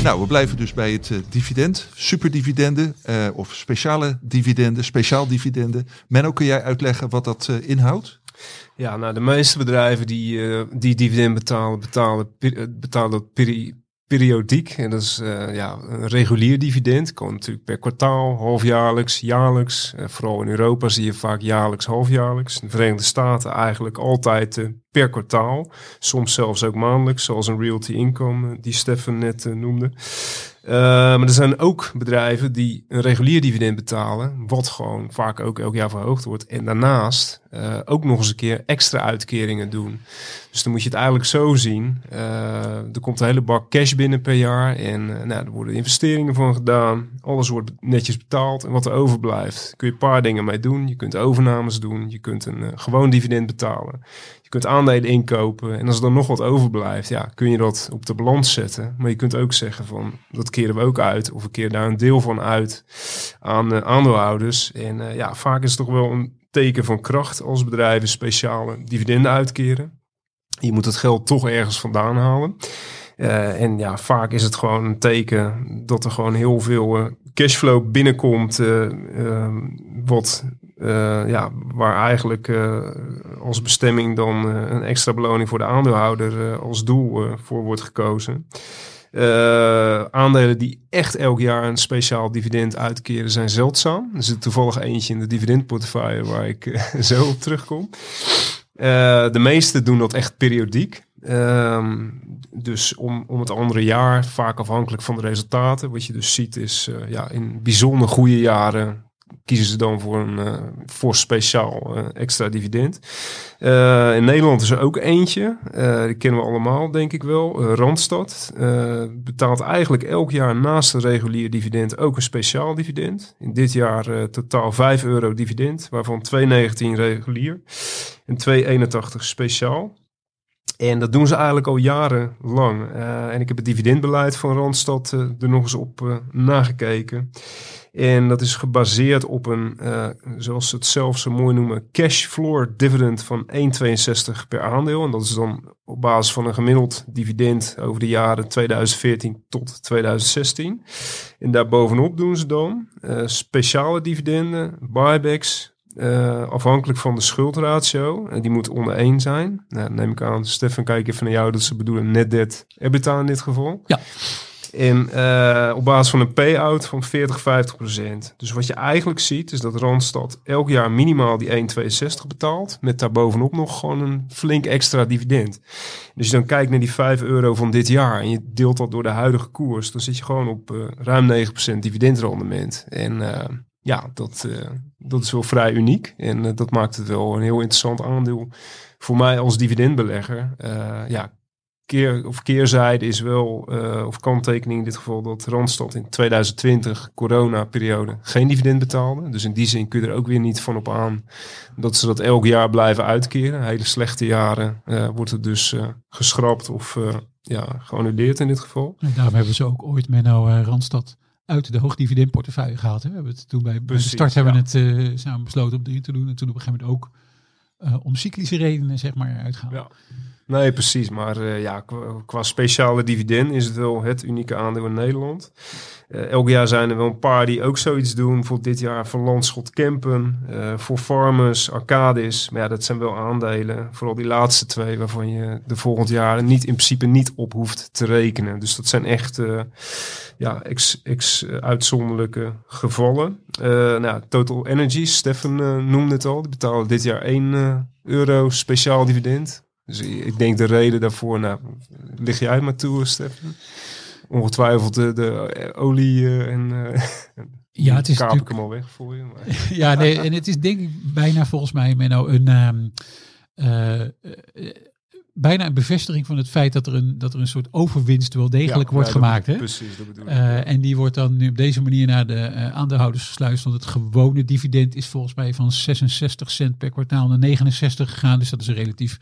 nou, we blijven dus bij het dividend. Superdividenden of speciale dividenden, speciaal dividenden. Menno, kun jij uitleggen wat dat inhoudt? Ja, nou de meeste bedrijven die, die dividend betalen, betalen, betalen dat peri periodiek. En dat is uh, ja, een regulier dividend. Komt natuurlijk per kwartaal, halfjaarlijks, jaarlijks. Uh, vooral in Europa zie je vaak jaarlijks, halfjaarlijks. In de Verenigde Staten eigenlijk altijd uh, per kwartaal. Soms zelfs ook maandelijks, zoals een realty income die Stefan net noemde. Uh, maar er zijn ook bedrijven die een regulier dividend betalen, wat gewoon vaak ook elk jaar verhoogd wordt. En daarnaast uh, ook nog eens een keer extra uitkeringen doen. Dus dan moet je het eigenlijk zo zien. Uh, er komt een hele bak cash binnen per jaar en nou, er worden investeringen van gedaan. Alles wordt netjes betaald en wat er overblijft, kun je een paar dingen mee doen. Je kunt overnames doen, je kunt een gewoon dividend betalen. Je kunt aandelen inkopen en als er dan nog wat overblijft, ja, kun je dat op de balans zetten. Maar je kunt ook zeggen van dat keren we ook uit. Of we keren daar een deel van uit aan uh, aandeelhouders. En uh, ja, vaak is het toch wel een teken van kracht als bedrijven speciale dividenden uitkeren. Je moet het geld toch ergens vandaan halen. Uh, en ja, vaak is het gewoon een teken dat er gewoon heel veel cashflow binnenkomt. Uh, wat, ja, waar eigenlijk als bestemming dan een extra beloning voor de aandeelhouder als doel voor wordt gekozen. aandelen die echt elk jaar een speciaal dividend uitkeren zijn zeldzaam. Er zit toevallig eentje in de dividendportefeuille waar ik zo op terugkom. de meeste doen dat echt periodiek. Um, dus om, om het andere jaar, vaak afhankelijk van de resultaten. Wat je dus ziet is, ja, in bijzonder goede jaren kiezen ze dan voor een uh, voor speciaal uh, extra dividend. in Nederland is er ook eentje, die kennen we allemaal denk ik wel, Randstad. betaalt eigenlijk elk jaar naast een regulier dividend ook een speciaal dividend. In dit jaar totaal 5 euro dividend, waarvan 2,19 regulier en 2,81 speciaal. En dat doen ze eigenlijk al jarenlang. En ik heb het dividendbeleid van Randstad er nog eens op nagekeken. En dat is gebaseerd op een, zoals ze het zelf zo mooi noemen, cash floor dividend van 1,62 per aandeel. En dat is dan op basis van een gemiddeld dividend over de jaren 2014 tot 2016. En daarbovenop doen ze dan speciale dividenden, buybacks, uh, afhankelijk van de schuldratio. En die moet onder 1 zijn. Nou, neem ik aan, Stefan, kijk even naar jou dat ze bedoelen net debt EBITDA in dit geval. Ja. En uh, op basis van een payout van 40, 50 procent. Dus wat je eigenlijk ziet is dat Randstad elk jaar minimaal die 1,62 betaalt. Met daarbovenop nog gewoon een flink extra dividend. Dus je dan kijkt naar die 5 euro van dit jaar en je deelt dat door de huidige koers. Dan zit je gewoon op uh, ruim 9 procent dividendrendement. En ja, dat, dat is wel vrij uniek. En dat maakt het wel een heel interessant aandeel voor mij als dividendbelegger. Ja, keer, of keerzijde is wel, of kanttekening in dit geval, dat Randstad in 2020, corona-periode, geen dividend betaalde. Dus in die zin kun je er ook weer niet van op aan dat ze dat elk jaar blijven uitkeren. Hele slechte jaren wordt het dus geschrapt of ja, geannuleerd in dit geval. En daarom hebben ze ook ooit Menno Randstad uit de hoogdividendportefeuille gehaald. Hè. We hebben het toen bij, de start hebben we het uh, samen besloten om erin te doen. En toen op een gegeven moment ook uh, om cyclische redenen zeg maar uitgehaald. Ja. Nee, precies. Maar uh, ja, qua, speciale dividend is het wel het unieke aandeel in Nederland. Uh, elk jaar zijn er wel een paar die ook zoiets doen. Bijvoorbeeld dit jaar van Landschot Kempen, uh, voor Farmers, Arcadis. Maar ja, dat zijn wel aandelen. Vooral die laatste twee waarvan je de volgend jaar niet, in principe niet op hoeft te rekenen. Dus dat zijn echt ja, ex, ex uitzonderlijke gevallen. nou, Total Energy, Stefan noemde het al. Die betalen dit jaar 1 euro speciaal dividend. Dus ik denk de reden daarvoor, nou, lig jij maar toe, Stefan? Ongetwijfeld de, de olie uh, en uh, ja, het is kaap ik hem al weg voor je. Maar. ja, nee, en het is denk ik bijna volgens mij Menno een um, uh, bijna een bevestiging van het feit dat er een, dat er een soort overwinst wel degelijk ja, wordt ja, gemaakt. Hè? Precies, dat bedoel ik. Uh, en die wordt dan nu op deze manier naar de uh, aandeelhouders gesluist. Want het gewone dividend is volgens mij van 66 cent per kwartaal naar 69 gegaan. Dus dat is een relatief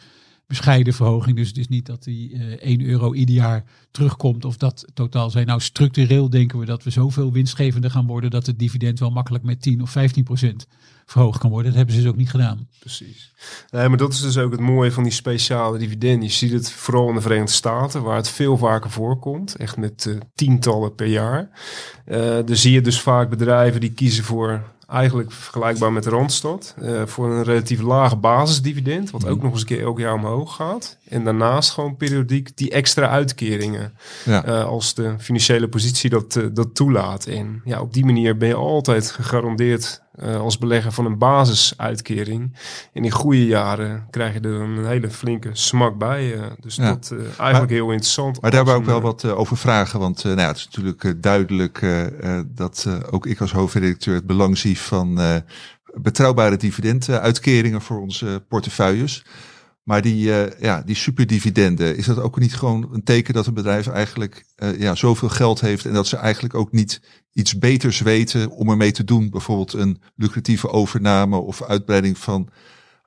bescheiden verhoging. Dus het is niet dat die uh, 1 euro ieder jaar terugkomt of dat totaal zijn. Nou, structureel denken we dat we zoveel winstgevender gaan worden dat het dividend wel makkelijk met 10 of 15 procent verhoogd kan worden. Dat hebben ze dus ook niet gedaan. Precies. Nee, maar dat is dus ook het mooie van die speciale dividend. Je ziet het vooral in de Verenigde Staten, waar het veel vaker voorkomt. Echt met uh, tientallen per jaar. Uh, daar zie je dus vaak bedrijven die kiezen voor eigenlijk vergelijkbaar met Randstad. Uh, voor een relatief laag basisdividend, wat ook nog eens een keer elk jaar omhoog gaat. En daarnaast gewoon periodiek die extra uitkeringen. Ja. Uh, als de financiële positie dat, uh, dat toelaat. En ja, op die manier ben je altijd gegarandeerd als belegger van een basisuitkering. En in goede jaren krijg je er een hele flinke smak bij. dus Ja. dat eigenlijk Maar- heel interessant. Maar daar wou ik wel wat eh, over vragen. Want eh, nou ja, het is natuurlijk eh, duidelijk eh, eh, dat eh, ook ik als hoofdredacteur het belang zie van eh, betrouwbare dividenduitkeringen voor onze portefeuilles. Maar die, eh, ja, die superdividenden, is dat ook niet gewoon een teken dat een bedrijf eigenlijk eh, ja, zoveel geld heeft en dat ze eigenlijk ook niet iets beters weten om ermee te doen? Bijvoorbeeld een lucratieve overname of uitbreiding van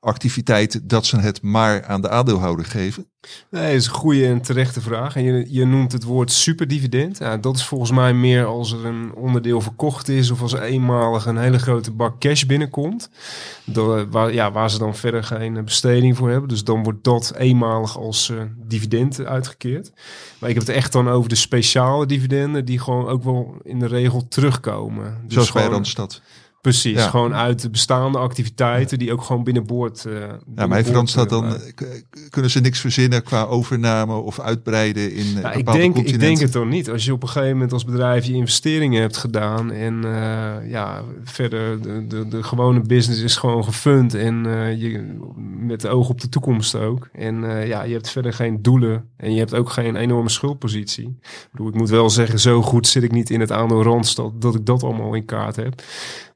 activiteiten dat ze het maar aan de aandeelhouder geven? Nee, dat is een goede en terechte vraag. En je, je noemt het woord superdividend. Ja, dat is volgens mij meer als er een onderdeel verkocht is of als eenmalig een hele grote bak cash binnenkomt. Dat, waar, ja, waar ze dan verder geen besteding voor hebben. Dus dan wordt dat eenmalig als uh, dividend uitgekeerd. Maar ik heb het echt dan over de speciale dividenden die gewoon ook wel in de regel terugkomen. Dus Zoals bij gewoon- Randstad. Precies, Ja. gewoon uit de bestaande activiteiten die ook gewoon binnenboord. eh Ja, maar binnenboord, heeft Randstad dan, eh, eh, kunnen ze niks verzinnen qua overname of uitbreiden in eh, Ja, ik, bepaalde denk, ik continenten? denk het toch niet. Als je op een gegeven moment als bedrijf je investeringen hebt gedaan en eh, ja, verder de, de, de gewone business is gewoon gefund en eh, je, met de oog op de toekomst ook. En eh, ja, je hebt verder geen doelen en je hebt ook geen enorme schuldpositie. Ik, bedoel, ik moet wel zeggen, zo goed zit ik niet in het aandeel Randstad dat ik dat allemaal in kaart heb.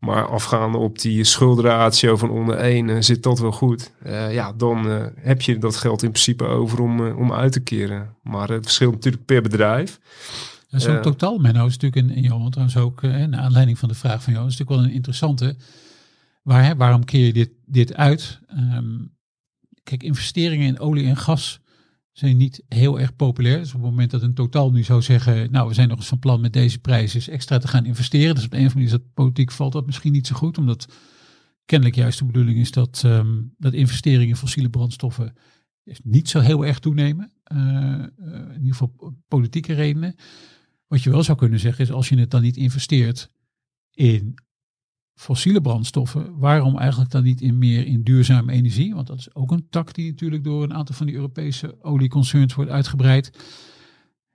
Maar afgaande op die schuldenratio van onder 1 zit dat wel goed. Eh, ja, dan eh, heb je dat geld in principe over om, eh, om uit te keren. Maar het verschilt natuurlijk per bedrijf. Zo'n Eh. totaal Menno is natuurlijk, en Johan trouwens ook, eh, naar aanleiding van de vraag van Johan, is natuurlijk wel een interessante. Waar, hè, waarom keer je dit, dit uit? Ehm, kijk, investeringen in olie en gas zijn niet heel erg populair. Dus op het moment dat een totaal nu zou zeggen, nou we zijn nog eens van plan met deze prijs eens extra te gaan investeren. Dus op een of andere manier dat politiek valt dat misschien niet zo goed, omdat kennelijk juist de bedoeling is dat, ehm, dat investeringen in fossiele brandstoffen niet zo heel erg toenemen. Eh, in ieder geval po- politieke redenen. Wat je wel zou kunnen zeggen is, als je het dan niet investeert in fossiele brandstoffen, waarom eigenlijk dan niet in meer in duurzame energie? Want dat is ook een tak die natuurlijk door een aantal van die Europese olieconcerns wordt uitgebreid.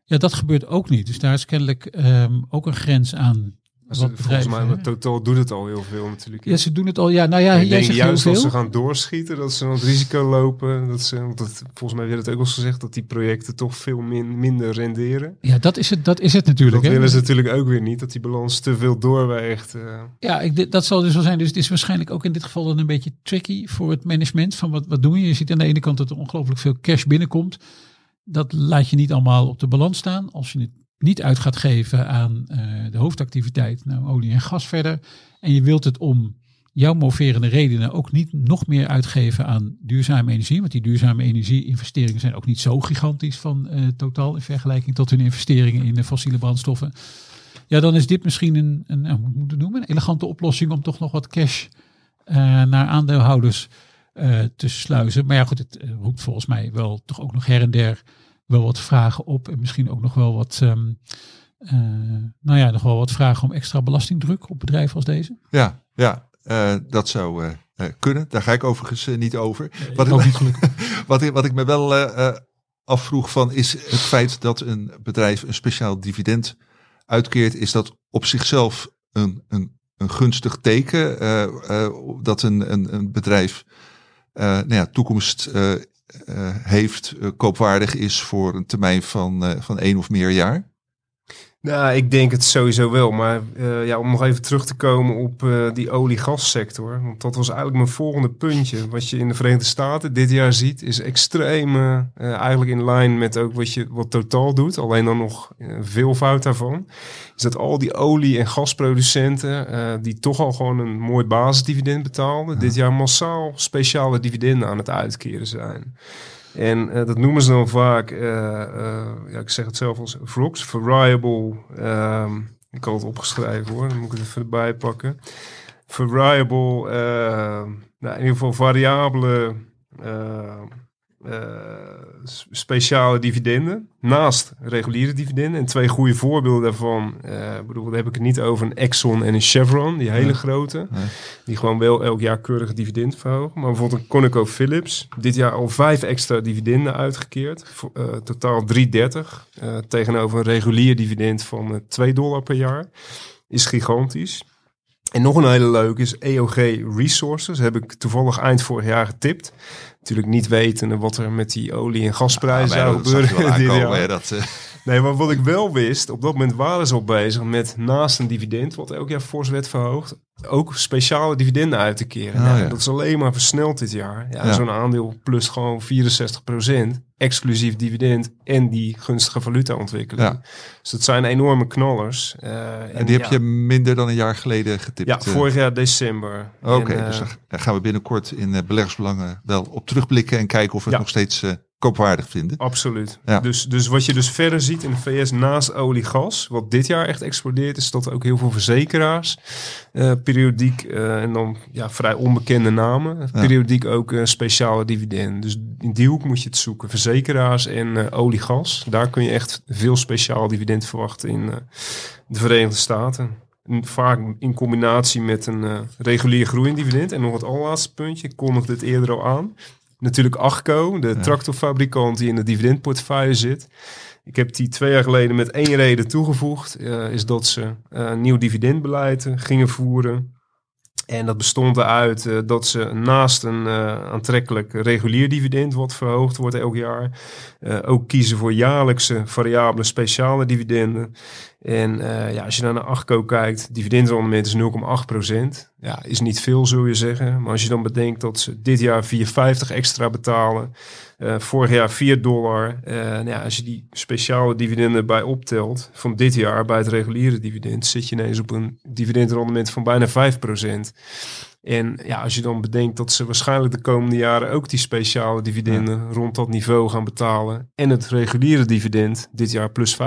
Ja, dat gebeurt ook niet. Dus daar is kennelijk ehm, ook een grens aan. Dus Wat volgens mij, hè? totaal doet het al heel veel natuurlijk. Ja, ze doen het al. Ja, nou ja, jij zegt juist heel als ze gaan doorschieten, dat ze dan het risico lopen. Dat ze, want dat, volgens mij werd het ook al gezegd dat die projecten toch veel min, minder renderen. Ja, dat is het, dat is het natuurlijk. Dat hè. willen ze natuurlijk ook weer niet, dat die balans te veel doorweegt. eh. Ja, ik, dat zal dus wel zijn. Dus het is waarschijnlijk ook in dit geval dan een beetje tricky voor het management. Van wat, wat doen je? Je ziet aan de ene kant dat er ongelooflijk veel cash binnenkomt. Dat laat je niet allemaal op de balans staan. Als je het niet uit gaat geven aan eh, de hoofdactiviteit, nou olie en gas verder. En je wilt het om jouw moverende redenen ook niet nog meer uitgeven aan duurzame energie. Want die duurzame energie-investeringen zijn ook niet zo gigantisch van eh, totaal in vergelijking tot hun investeringen in de fossiele brandstoffen. Ja, dan is dit misschien een, een het noemen, een elegante oplossing om toch nog wat cash eh, naar aandeelhouders eh, te sluizen. Maar ja, goed, het eh, roept volgens mij wel toch ook nog her en der wel wat vragen op. En misschien ook nog wel wat, ehm, eh, nou ja, nog wel wat vragen om extra belastingdruk op bedrijven als deze. Ja, ja eh, dat zou eh, kunnen. Daar ga ik overigens niet over. Wat, ik, gelukkig. wat, ik, wat ik me wel afvroeg van is het feit dat een bedrijf een speciaal dividend uitkeert. Is dat op zichzelf een, een, een gunstig teken dat een, een, een bedrijf eh, nou ja, toekomst heeft, eh, koopwaardig is voor een termijn van, eh, van één of meer jaar? Nou, ik denk het sowieso wel. Maar eh, ja, om nog even terug te komen op eh, die olie-gassector. Want dat was eigenlijk mijn volgende puntje. Wat je in de Verenigde Staten dit jaar ziet, is extreem eh, eigenlijk in lijn met ook wat je wat totaal doet. Alleen dan nog veel fout daarvan. Is dat al die olie- en gasproducenten, die toch al gewoon een mooi basisdividend betaalden, dit jaar massaal speciale dividenden aan het uitkeren zijn. En eh, dat noemen ze dan vaak, eh, eh, ja, ik zeg het zelf als VROX, Variable, ehm, ik had het opgeschreven hoor, dan moet ik het even erbij pakken. Variable, eh, nou, in ieder geval variabele eh, eh, s- speciale dividenden naast reguliere dividenden. En twee goede voorbeelden daarvan, eh, ik bedoel, daar heb ik het niet over een Exxon en een Chevron, die hele Ja. grote. Die gewoon wel elk jaar keurig dividend verhogen. Maar bijvoorbeeld een ConocoPhillips. Dit jaar al vijf extra dividenden uitgekeerd. Voor, eh, totaal 3,30. eh, tegenover een regulier dividend van eh, 2 dollar per jaar. Is gigantisch. En nog een hele leuke is EOG Resources. Heb ik toevallig eind vorig jaar getipt. Natuurlijk niet wetende wat er met die olie- en gasprijzen Ja, zou gebeuren. dit aankomen, dat, eh, Nee, maar wat ik wel wist, op dat moment waren ze al bezig met naast een dividend, wat elk jaar fors werd verhoogd, ook speciale dividenden uit te keren. Ja. Dat is alleen maar versneld dit jaar. Ja. Zo'n aandeel plus gewoon 64% exclusief dividend en die gunstige valutaontwikkeling. Ja. Dus dat zijn enorme knallers. Eh, En die heb je minder dan een jaar geleden getipt. Ja, eh. vorig jaar december. Oké, En, eh, dus daar gaan we binnenkort in beleggersbelangen wel op terugblikken en kijken of het nog steeds koopwaardig vinden. Absoluut. Ja. Dus, dus wat je dus verder ziet in de VS naast olie gas, wat dit jaar echt explodeert, is dat ook heel veel verzekeraars eh, periodiek eh, en dan ja, vrij onbekende namen, periodiek ook eh, speciale dividenden. Dus in die hoek moet je het zoeken. Verzekeraars en olie gas, daar kun je echt veel speciaal dividend verwachten in de Verenigde Staten. En Vaak in combinatie met een eh, regulier groeiend dividend. En nog het allerlaatste puntje, ik kondigde het eerder al aan. Natuurlijk Achco, de tractorfabrikant die in de dividendportefeuille zit. Ik heb die twee jaar geleden met één reden toegevoegd. eh, is dat ze eh, nieuw dividendbeleid gingen voeren. En dat bestond eruit eh, dat ze naast een eh, aantrekkelijk regulier dividend, wat verhoogd wordt elk jaar, eh, ook kiezen voor jaarlijkse variabele speciale dividenden. En ja, als je dan naar Achco kijkt, dividendrendement is 0,8% Ja, is niet veel, zul je zeggen. Maar als je dan bedenkt dat ze dit jaar 4,50 extra betalen, vorig jaar 4 dollar. Nou ja, als je die speciale dividenden bij optelt van dit jaar bij het reguliere dividend, zit je ineens op een dividendrendement van bijna 5 En ja, als je dan bedenkt dat ze waarschijnlijk de komende jaren ook die speciale dividenden rond dat niveau gaan betalen. En het reguliere dividend, dit jaar plus 25%,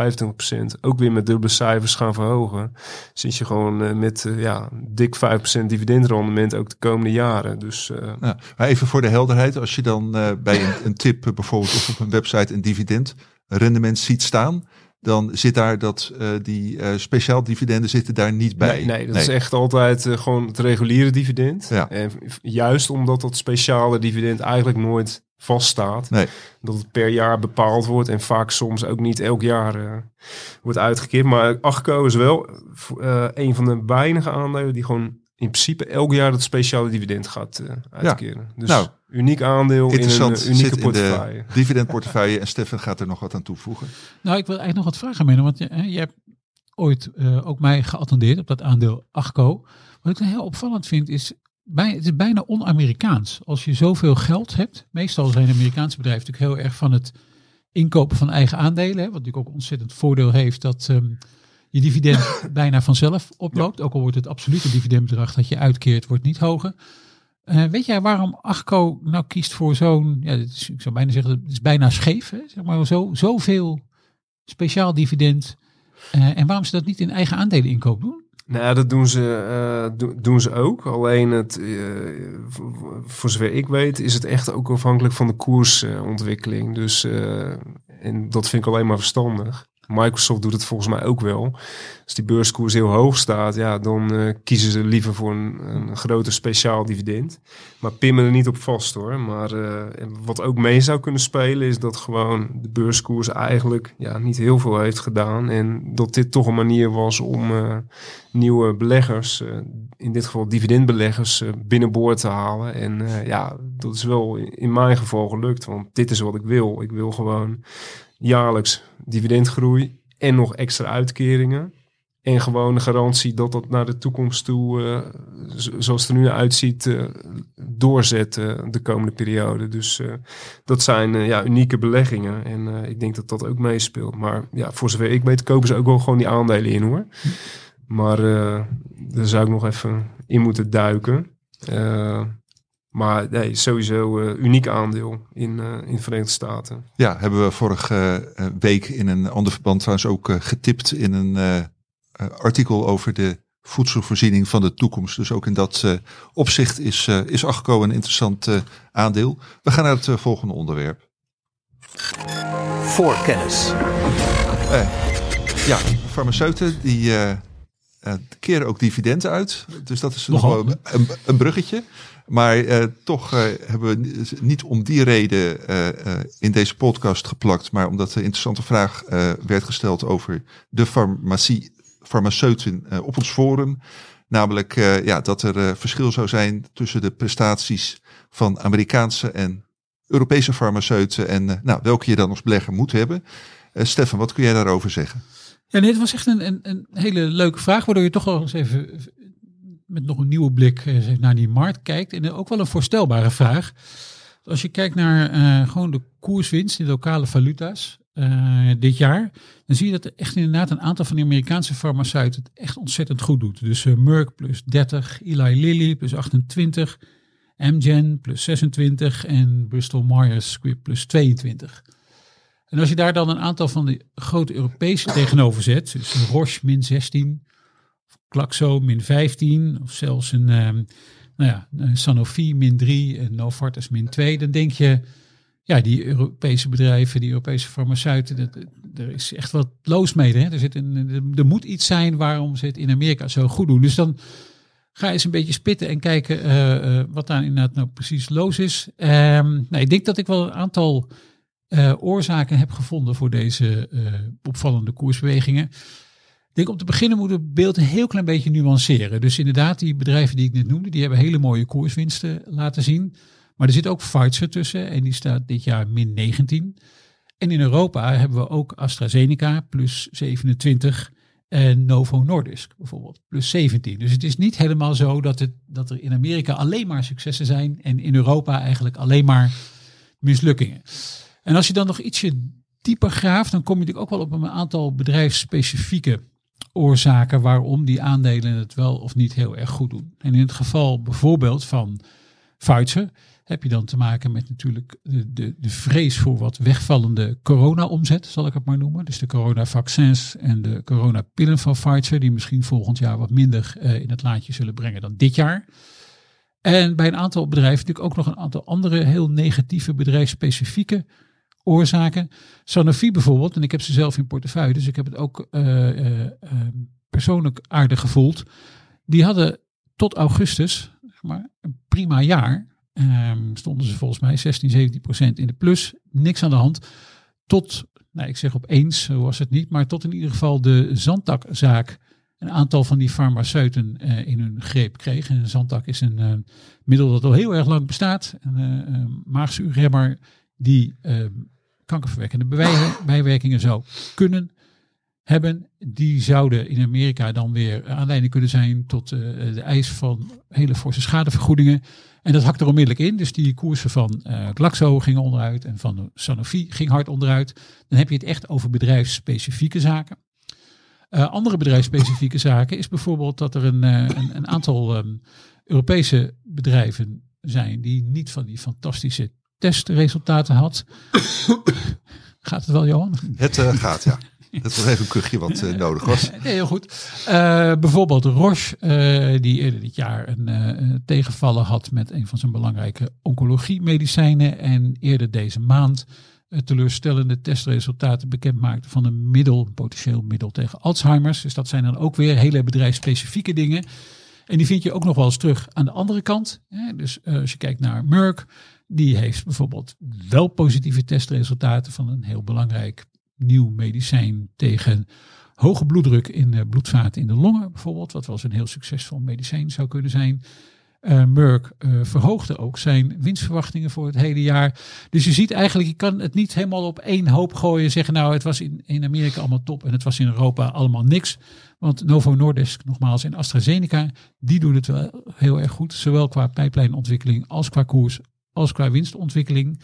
ook weer met dubbele cijfers gaan verhogen. Zit je gewoon eh, met eh, ja, dik 5% dividendrendement ook de komende jaren. Dus eh, Ja, maar even voor de helderheid, als je dan bij een, een tip bijvoorbeeld of op een website een dividend rendement ziet staan, dan zit daar dat eh, die eh, speciaal dividenden zitten daar niet bij. Nee, nee dat is echt altijd eh, gewoon het reguliere dividend. Ja. En juist omdat dat speciale dividend eigenlijk nooit vaststaat. Nee. Dat het per jaar bepaald wordt en vaak soms ook niet elk jaar wordt uitgekeerd. Maar Achco is wel een van de weinige aandelen die gewoon in principe elk jaar dat speciale dividend gaat eh, uitkeren. Dus Nou, uniek aandeel in een Interessant, eh, unieke zit in portefeuille. de dividendportefeuille en Stefan gaat er nog wat aan toevoegen. Nou, ik wil eigenlijk nog wat vragen, Menno. Want je, hè, je hebt ooit eh, ook mij geattendeerd op dat aandeel Achco. Wat ik dan heel opvallend vind is, bij, het is bijna on-Amerikaans. Als je zoveel geld hebt, meestal zijn Amerikaanse bedrijven natuurlijk heel erg van het inkopen van eigen aandelen. Hè, wat natuurlijk ook ontzettend voordeel heeft dat ehm, je dividend bijna vanzelf oploopt. Ook al wordt het absolute dividendbedrag dat je uitkeert, wordt niet hoger. Eh, weet jij waarom Achco nou kiest voor zo'n, ja, is, ik zou bijna zeggen, het is bijna scheef, hè? zeg maar zo, zoveel speciaal dividend. Eh, en waarom ze dat niet in eigen aandelen inkoop doen? Nou, dat doen ze, eh, do- doen ze ook. Alleen het, voor, voor zover ik weet, is het echt ook afhankelijk van de koersontwikkeling. dus, en dat vind ik alleen maar verstandig. Microsoft doet het volgens mij ook wel. Als die beurskoers heel hoog staat, ja, dan eh, kiezen ze liever voor een, een groter speciaal dividend. Maar pimmen er niet op vast hoor. Maar eh, wat ook mee zou kunnen spelen, is dat gewoon de beurskoers eigenlijk ja, niet heel veel heeft gedaan. En dat dit toch een manier was om eh, nieuwe beleggers, in dit geval dividendbeleggers, binnenboord te halen. En ja, dat is wel in mijn geval gelukt, want dit is wat ik wil. Ik wil gewoon jaarlijks dividendgroei en nog extra uitkeringen. En gewoon garantie dat dat naar de toekomst toe, eh, zo- zoals het er nu uitziet, eh, doorzet eh, de komende periode. Dus dat zijn ja, unieke beleggingen. En ik denk dat dat ook meespeelt. Maar ja, voor zover ik weet, kopen ze ook wel gewoon die aandelen in hoor. Maar daar zou ik nog even in moeten duiken. Maar nee, sowieso eh, uniek aandeel in, eh, in de Verenigde Staten. Ja, hebben we vorige eh, week in een ander verband trouwens ook getipt in een eh, eh, artikel over de voedselvoorziening van de toekomst. Dus ook in dat eh, opzicht is, eh is Achco een interessant eh, aandeel. We gaan naar het volgende onderwerp. Voorkennis. Ja, farmaceuten die keren ook dividenden uit. Dus dat is Nogal. nog wel een, een bruggetje. Maar eh, toch eh, hebben we ni- niet om die reden eh, in deze podcast geplakt, maar omdat een interessante vraag werd gesteld over de farmacie, farmaceuten op ons forum. Namelijk ja, dat er verschil zou zijn tussen de prestaties van Amerikaanse en Europese farmaceuten en nou, welke je dan als belegger moet hebben. Stefan, wat kun jij daarover zeggen? Ja, nee, het was echt een, een, een hele leuke vraag, waardoor je toch wel eens even met nog een nieuwe blik eh, naar die markt kijkt. En ook wel een voorstelbare vraag. Als je kijkt naar eh, gewoon de koerswinst in lokale valuta's eh, dit jaar, dan zie je dat er echt inderdaad een aantal van de Amerikaanse farmaceuten het echt ontzettend goed doet. Dus Merck plus 30, Eli Lilly plus 28, Amgen plus 26 en Bristol Myers Squibb plus 22. En als je daar dan een aantal van de grote Europese tegenover zet, dus Roche min 16, Glaxo min 15, of zelfs een ehm, nou ja, Sanofi min 3 en Novartis min 2, dan denk je, ja, die Europese bedrijven, die Europese farmaceuten, er is echt wat loos mee. Hè? Er, zit een, er, moet iets zijn waarom ze het in Amerika zo goed doen. Dus dan ga eens een beetje spitten en kijken eh, eh, wat daar inderdaad nou precies loos is. Nou, ik denk dat ik wel een aantal eh, oorzaken heb gevonden voor deze opvallende koersbewegingen. Denk om te beginnen moet het beeld een heel klein beetje nuanceren. Dus inderdaad, die bedrijven die ik net noemde, die hebben hele mooie koerswinsten laten zien. Maar er zit ook Pfizer tussen en die staat dit jaar min 19. En in Europa hebben we ook AstraZeneca plus 27 en Novo Nordisk bijvoorbeeld plus 17. Dus het is niet helemaal zo dat, het, dat er in Amerika alleen maar successen zijn en in Europa eigenlijk alleen maar mislukkingen. En als je dan nog ietsje dieper graaft, dan kom je natuurlijk ook wel op een aantal bedrijfsspecifieke oorzaken waarom die aandelen het wel of niet heel erg goed doen. En in het geval bijvoorbeeld van Pfizer heb je dan te maken met natuurlijk de, de, de vrees voor wat wegvallende corona-omzet, zal ik het maar noemen. Dus de coronavaccins en de coronapillen van Pfizer, die misschien volgend jaar wat minder uh, in het laadje zullen brengen dan dit jaar. En bij een aantal bedrijven natuurlijk ook nog een aantal andere heel negatieve bedrijfsspecifieke oorzaken. Sanofi bijvoorbeeld, en ik heb ze zelf in portefeuille, dus ik heb het ook uh, uh, persoonlijk aardig gevoeld. Die hadden tot augustus zeg maar, een prima jaar. Um, stonden ze volgens mij 16, 17 procent in de plus. Niks aan de hand. Tot, nou, ik zeg opeens, zo was het niet, maar tot in ieder geval de zandtakzaak een aantal van die farmaceuten in hun greep kreeg. En zandtak is een middel dat al heel erg lang bestaat. Een uh, maagzuurremmer die ehm, kankerverwekkende bijwerkingen zou kunnen hebben. Die zouden in Amerika dan weer aanleiding kunnen zijn tot uh, de eis van hele forse schadevergoedingen. En dat hakt er onmiddellijk in. Dus die koersen van uh, Glaxo gingen onderuit en van Sanofi ging hard onderuit. Dan heb je het echt over bedrijfsspecifieke zaken. Uh, andere bedrijfsspecifieke zaken is bijvoorbeeld dat er een, een, een aantal um, Europese bedrijven zijn die niet van die fantastische testresultaten had. gaat het wel, Johan? Het uh, gaat, ja. Het was even een kuchje wat uh, nodig was. Nee, heel goed. Uh, bijvoorbeeld Roche, die eerder dit jaar een tegenvallen had met een van zijn belangrijke oncologie-medicijnen. En eerder deze maand teleurstellende testresultaten bekend maakte van een middel, een potentieel middel tegen Alzheimer's. Dus dat zijn dan ook weer hele bedrijfsspecifieke dingen. En die vind je ook nog wel eens terug aan de andere kant. Dus als je kijkt naar Merck, die heeft bijvoorbeeld wel positieve testresultaten van een heel belangrijk nieuw medicijn tegen hoge bloeddruk in de bloedvaten in de longen bijvoorbeeld. Wat wel eens een heel succesvol medicijn zou kunnen zijn. Uh, Merck uh, verhoogde ook zijn winstverwachtingen voor het hele jaar. Dus je ziet eigenlijk, je kan het niet helemaal op één hoop gooien. Zeggen nou, het was in, in Amerika allemaal top en het was in Europa allemaal niks. Want Novo Nordisk, nogmaals, en AstraZeneca, die doen het wel heel erg goed. Zowel qua pijplijnontwikkeling als qua koers als qua winstontwikkeling.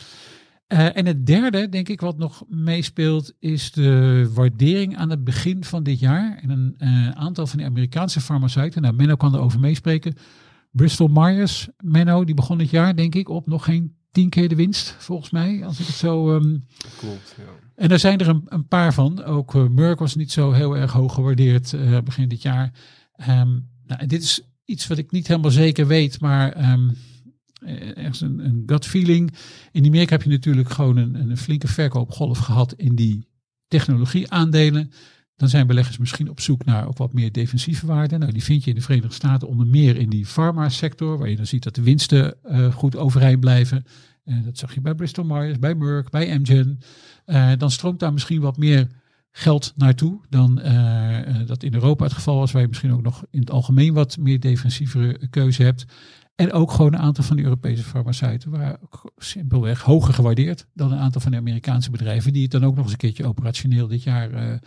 Uh, en het derde, denk ik, wat nog meespeelt, is de waardering aan het begin van dit jaar. En een uh, aantal van de Amerikaanse farmaceuten, nou Menno kan erover meespreken. Bristol Myers, Menno, die begon dit jaar, denk ik, op nog geen tien keer de winst, volgens mij, als ik het zo... Um... Klopt, ja. En daar zijn er een, een paar van. Ook uh, Merck was niet zo heel erg hoog gewaardeerd begin dit jaar. Um, nou, dit is iets wat ik niet helemaal zeker weet, maar... Um, ergens een, een gut feeling. In Amerika heb je natuurlijk gewoon een, een flinke verkoopgolf gehad in die technologieaandelen. Dan zijn beleggers misschien op zoek naar ook wat meer defensieve waarden. Nou, die vind je in de Verenigde Staten onder meer in die farma-sector, waar je dan ziet dat de winsten uh, goed overeind blijven. Uh, dat zag je bij Bristol Myers, bij Merck, bij Amgen. Dan stroomt daar misschien wat meer geld naartoe dan eh, dat in Europa het geval was, waar je misschien ook nog in het algemeen wat meer defensievere keuze hebt. En ook gewoon een aantal van de Europese farmaceuten waren simpelweg hoger gewaardeerd dan een aantal van de Amerikaanse bedrijven, die het dan ook nog eens een keertje operationeel dit jaar eh,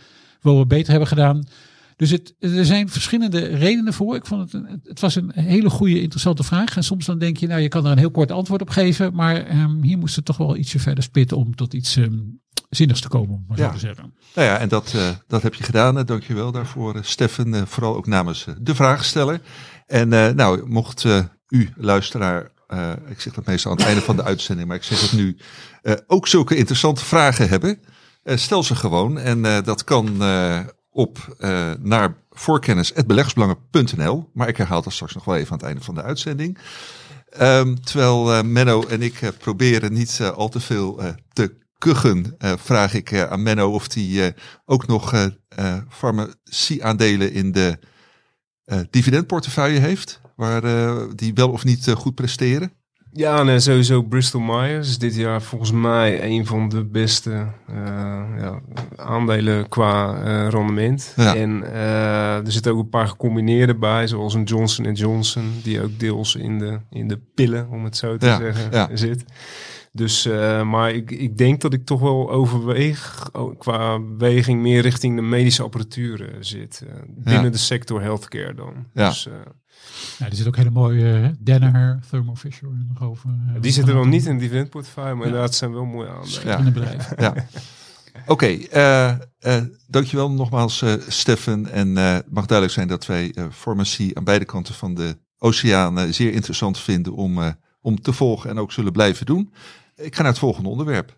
wel wat beter hebben gedaan. Dus het, er zijn verschillende redenen voor. Ik vond het, een, het was een hele goede, interessante vraag. En soms dan denk je, nou, je kan er een heel kort antwoord op geven. Maar um, hier moest het toch wel ietsje verder spitten om tot iets um, zinnigs te komen, om maar Ja. zo te zeggen. Nou ja, en dat, eh, dat heb je gedaan. Uh, dankjewel daarvoor, Steffen. Uh, vooral ook namens uh, de vraagsteller. En nou, mocht u, luisteraar, uh, ik zeg dat meestal aan het einde van de uitzending, maar ik zeg het nu, uh, ook zulke interessante vragen hebben, uh, stel ze gewoon. En dat kan op naar voorkennis.beleggersbelangen.nl. Maar ik herhaal dat straks nog wel even aan het einde van de uitzending. Um, terwijl Menno en ik proberen niet al te veel te kuchen, vraag ik aan Menno of hij ook nog farmacie-aandelen in de dividendportefeuille heeft, waar uh, die wel of niet uh, goed presteren. Ja, nee, sowieso Bristol Myers is dit jaar volgens mij een van de beste uh, ja, aandelen qua uh, rendement. Ja. En uh, er zitten ook een paar gecombineerde bij, zoals een Johnson Johnson, die ook deels in de, in de pillen, om het zo te Ja, zeggen, zit. Dus, maar ik, ik denk dat ik toch wel overweeg, oh, qua weging meer richting de medische apparatuur zit. Binnen de sector healthcare dan. Ja. Dus, Ja, er zit ook hele mooie uh, Danaher, Thermo Fisher nog over. uh, die zitten nog niet in het dividendportefeuille, maar Ja. inderdaad zijn wel mooie aandelen. Schitterende bedrijven. Ja. Oké, okay, uh, uh, dankjewel nogmaals uh, Steffen. En uh, het mag duidelijk zijn dat wij uh, farmacie aan beide kanten van de oceaan uh, zeer interessant vinden om, uh, om te volgen en ook zullen blijven doen. Ik ga naar het volgende onderwerp.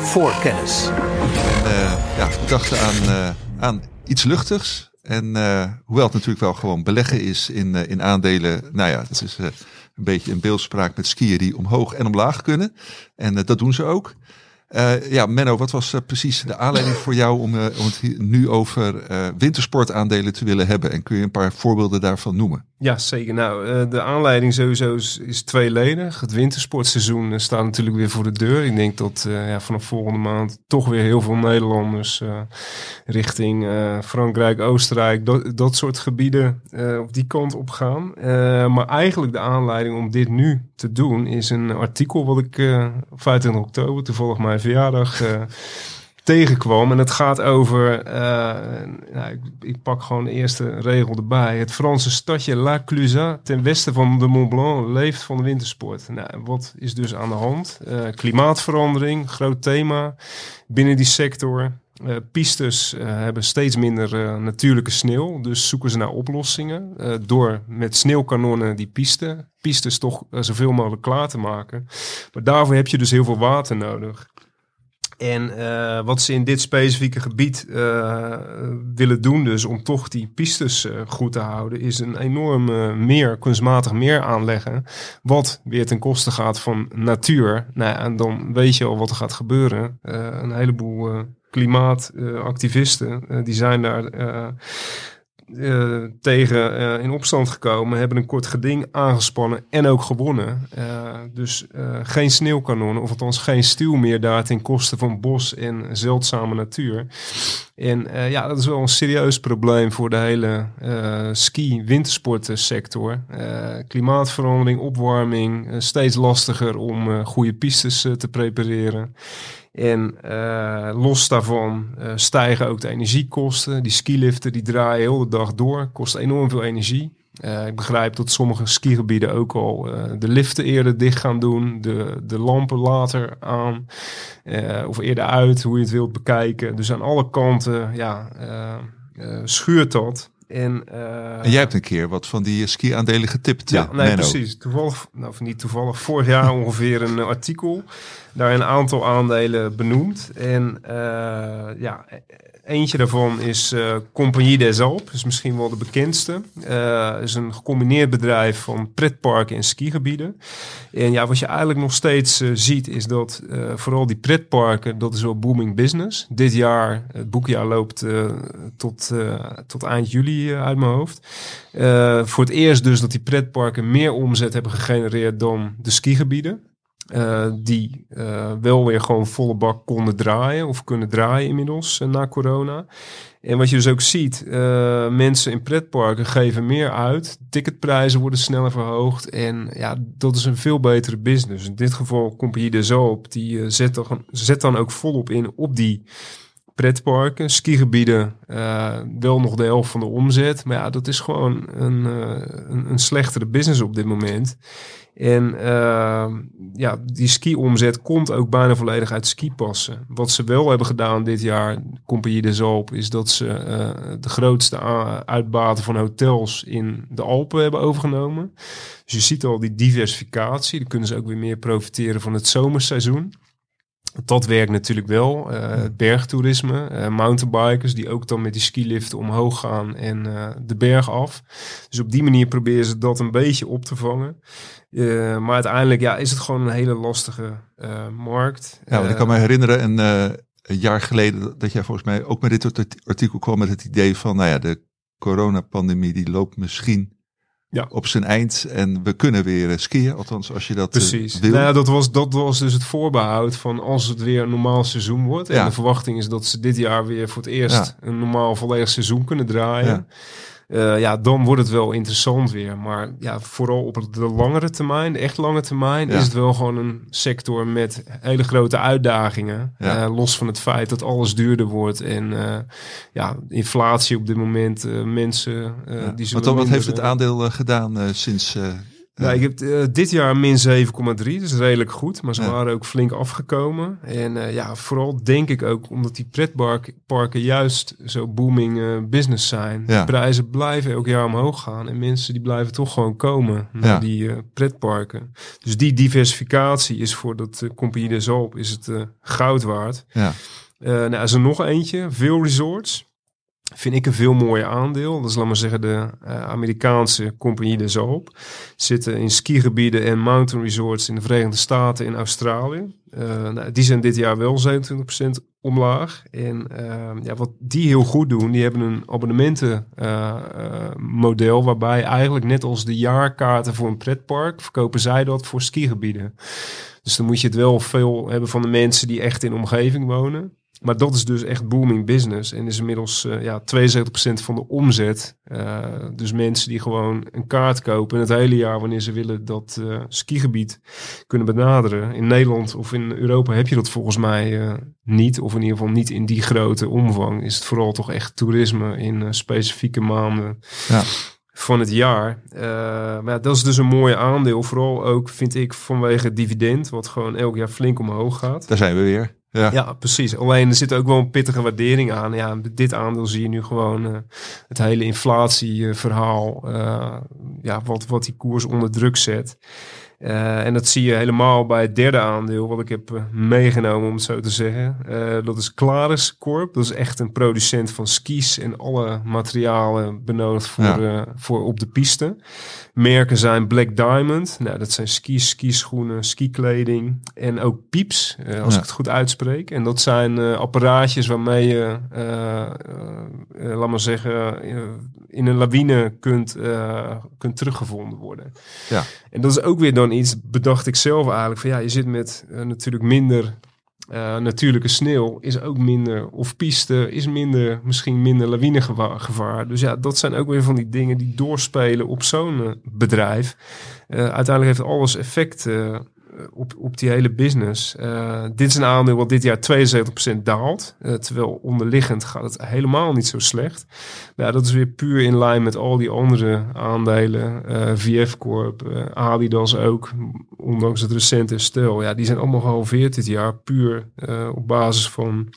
Voorkennis. En, uh, ja, we dachten aan, uh, aan iets luchtigs. En uh, hoewel het natuurlijk wel gewoon beleggen is in, uh, in aandelen. Nou ja, het is uh, een beetje een beeldspraak met skiën die omhoog en omlaag kunnen. En dat doen ze ook. Ja, Menno, wat was precies de aanleiding voor jou om, om het nu over wintersportaandelen te willen hebben? En kun je een paar voorbeelden daarvan noemen? Ja, zeker. Nou, uh, de aanleiding sowieso is, tweeledig. Het wintersportseizoen uh, staat natuurlijk weer voor de deur. Ik denk dat uh, ja, vanaf volgende maand toch weer heel veel Nederlanders richting Frankrijk, Oostenrijk, dat, dat soort gebieden op die kant op gaan. Maar eigenlijk de aanleiding om dit nu te doen is een artikel wat ik op 25 oktober, toevallig mijn verjaardag, tegenkwam. En het gaat over, uh, nou, ik, ik, pak gewoon de eerste regel erbij. Het Franse stadje La Clusaz ten westen van de Mont Blanc leeft van de wintersport. Nou, wat is dus aan de hand? Uh, klimaatverandering, groot thema binnen die sector. Uh, pistes hebben steeds minder natuurlijke sneeuw, dus zoeken ze naar oplossingen door met sneeuwkanonnen die piste, pistes toch zoveel mogelijk klaar te maken. Maar daarvoor heb je dus heel veel water nodig. En uh, wat ze in dit specifieke gebied uh, willen doen, dus om toch die pistes uh, goed te houden, is een enorm meer, kunstmatig meer aanleggen. Wat weer ten koste gaat van natuur. Nou, en dan weet je al wat er gaat gebeuren. een heleboel klimaatactivisten, die zijn daar. Uh, tegen uh, in opstand gekomen, hebben een kort geding aangespannen en ook gewonnen. Uh, dus geen sneeuwkanonnen, of althans geen stuw meer daar ten koste van bos en zeldzame natuur. En ja, dat is wel een serieus probleem voor de hele ski-wintersportsector. klimaatverandering, opwarming, steeds lastiger om goede pistes te prepareren. En uh, los daarvan uh, stijgen ook de energiekosten. Die skiliften die draaien heel de dag door, kost enorm veel energie. Uh, ik begrijp dat sommige skigebieden ook al de liften eerder dicht gaan doen, de, de lampen later aan of eerder uit, hoe je het wilt bekijken. Dus aan alle kanten ja, schuurt dat. En, uh, en jij hebt een keer wat van die ski-aandelen getipt. Ja, uh, nee, Menno. precies. Toevallig, nou, of niet toevallig, vorig jaar ongeveer een artikel. Daar een aantal aandelen benoemd. En uh, ja, eentje daarvan is Compagnie des Alpes. is misschien wel de bekendste. Het is een gecombineerd bedrijf van pretparken en skigebieden. En ja, wat je eigenlijk nog steeds ziet, is dat vooral die pretparken, dat is wel booming business. Dit jaar, het boekjaar loopt tot, tot eind juli uit mijn hoofd. Uh, voor het eerst dus dat die pretparken meer omzet hebben gegenereerd dan de skigebieden. Eh, die eh, wel weer gewoon volle bak konden draaien of kunnen draaien inmiddels eh, na corona. En wat je dus ook ziet, mensen in pretparken geven meer uit. Ticketprijzen worden sneller verhoogd. En ja, dat is een veel betere business. In dit geval Compagnie de Zoop, die zet, dan, zet dan ook volop in op die pretparken. Skigebieden, wel nog de helft van de omzet. Maar ja, dat is gewoon een, een, een slechtere business op dit moment. En eh, ja, die ski-omzet komt ook bijna volledig uit skipassen. Wat ze wel hebben gedaan dit jaar, Compagnie de Zoop, is dat ze eh, de grootste uitbaten van hotels in de Alpen hebben overgenomen. Dus je ziet al die diversificatie. Dan kunnen ze ook weer meer profiteren van het zomerseizoen. Dat werkt natuurlijk wel. Eh, het bergtoerisme, eh, mountainbikers die ook dan met die skiliften omhoog gaan en eh, de berg af. Dus op die manier proberen ze dat een beetje op te vangen. Maar uiteindelijk ja, is het gewoon een hele lastige markt. Ja, ik kan me herinneren een, een jaar geleden dat jij volgens mij ook met dit art- artikel kwam met het idee van, nou ja, de coronapandemie die loopt misschien Ja. op zijn eind en we kunnen weer eh, skiën, althans als je dat eh, Precies. wil. Nou ja, dat, was, dat was dus het voorbehoud van als het weer een normaal seizoen wordt. En Ja. de verwachting is dat ze dit jaar weer voor het eerst een normaal volledig seizoen kunnen draaien. Ja. Ja. dan wordt het wel interessant weer. Maar ja, vooral op de langere termijn, de echt lange termijn, Ja. is het wel gewoon een sector met hele grote uitdagingen. Ja. Eh, los van het feit dat alles duurder wordt. En eh, ja, inflatie op dit moment, eh, mensen eh die dan, wat minder, heeft het eh, aandeel eh, gedaan eh, sinds... nou, ik heb eh, dit jaar min 7,3, dus redelijk goed. Maar ze Ja. waren ook flink afgekomen. En eh, ja, vooral denk ik ook omdat die pretparken juist zo booming eh, business zijn. Ja. De prijzen blijven elk jaar omhoog gaan. En mensen die blijven toch gewoon komen naar Ja. die pretparken. Dus die diversificatie is voor dat Compagnie des Alpes is het goud waard. ja. Nou, is er nog eentje, veel resorts. Vind ik een veel mooier aandeel. Dat is, laat maar zeggen, de eh, Amerikaanse compagnie de Zoop. Zitten in skigebieden en mountain resorts in de Verenigde Staten en Australië. Eh, nou, die zijn dit jaar wel 27% omlaag. En eh, ja, wat die heel goed doen, die hebben een abonnementenmodel waarbij eigenlijk net als de jaarkaarten voor een pretpark, verkopen zij dat voor skigebieden. Dus dan moet je het wel veel hebben van de mensen die echt in de omgeving wonen. Maar dat is dus echt booming business. En is inmiddels eh, ja, 72% van de omzet. Eh, dus mensen die gewoon een kaart kopen het hele jaar wanneer ze willen dat eh, skigebied kunnen benaderen. In Nederland of in Europa heb je dat volgens mij niet. Of in ieder geval niet in die grote omvang. Is het vooral toch echt toerisme in specifieke maanden Ja. van het jaar. Maar ja, dat is dus een mooie aandeel. Vooral ook vind ik vanwege het dividend. Wat gewoon elk jaar flink omhoog gaat. Daar zijn we weer. Ja. Ja, precies. Alleen er zit ook wel een pittige waardering aan. Ja, dit aandeel zie je nu gewoon eh, het hele inflatieverhaal. eh, ja, wat, wat die koers onder druk zet. Eh, en dat zie je helemaal bij het derde aandeel, wat ik heb meegenomen, om het zo te zeggen. Dat is Clarus Corp. Dat is echt een producent van skis en alle materialen benodigd voor, Ja. voor op de piste. Merken zijn Black Diamond. Nou, dat zijn skis, skischoenen, skikleding. En ook Pieps, eh, als Ja. ik het goed uitspreek. En dat zijn eh, apparaatjes waarmee je, eh, laat maar zeggen, in een lawine kunt, kunt teruggevonden worden. Ja. En dat is ook weer dan iets, bedacht ik zelf eigenlijk, van ja, je zit met natuurlijk minder eh, natuurlijke sneeuw, is ook minder, of piste, is minder, misschien minder lawinegevaar. gevaar. Dus ja, dat zijn ook weer van die dingen die doorspelen op zo'n eh, bedrijf. Eh, uiteindelijk heeft alles effect op, op die hele business. Eh, dit is een aandeel wat dit jaar 72% daalt. eh, terwijl onderliggend gaat het helemaal niet zo slecht. Ja, dat is weer puur in lijn met al die andere aandelen. eh, VF Corp, eh, Adidas ook. Ondanks het recente herstel. Ja, die zijn allemaal gehalveerd dit jaar. Puur eh, op basis van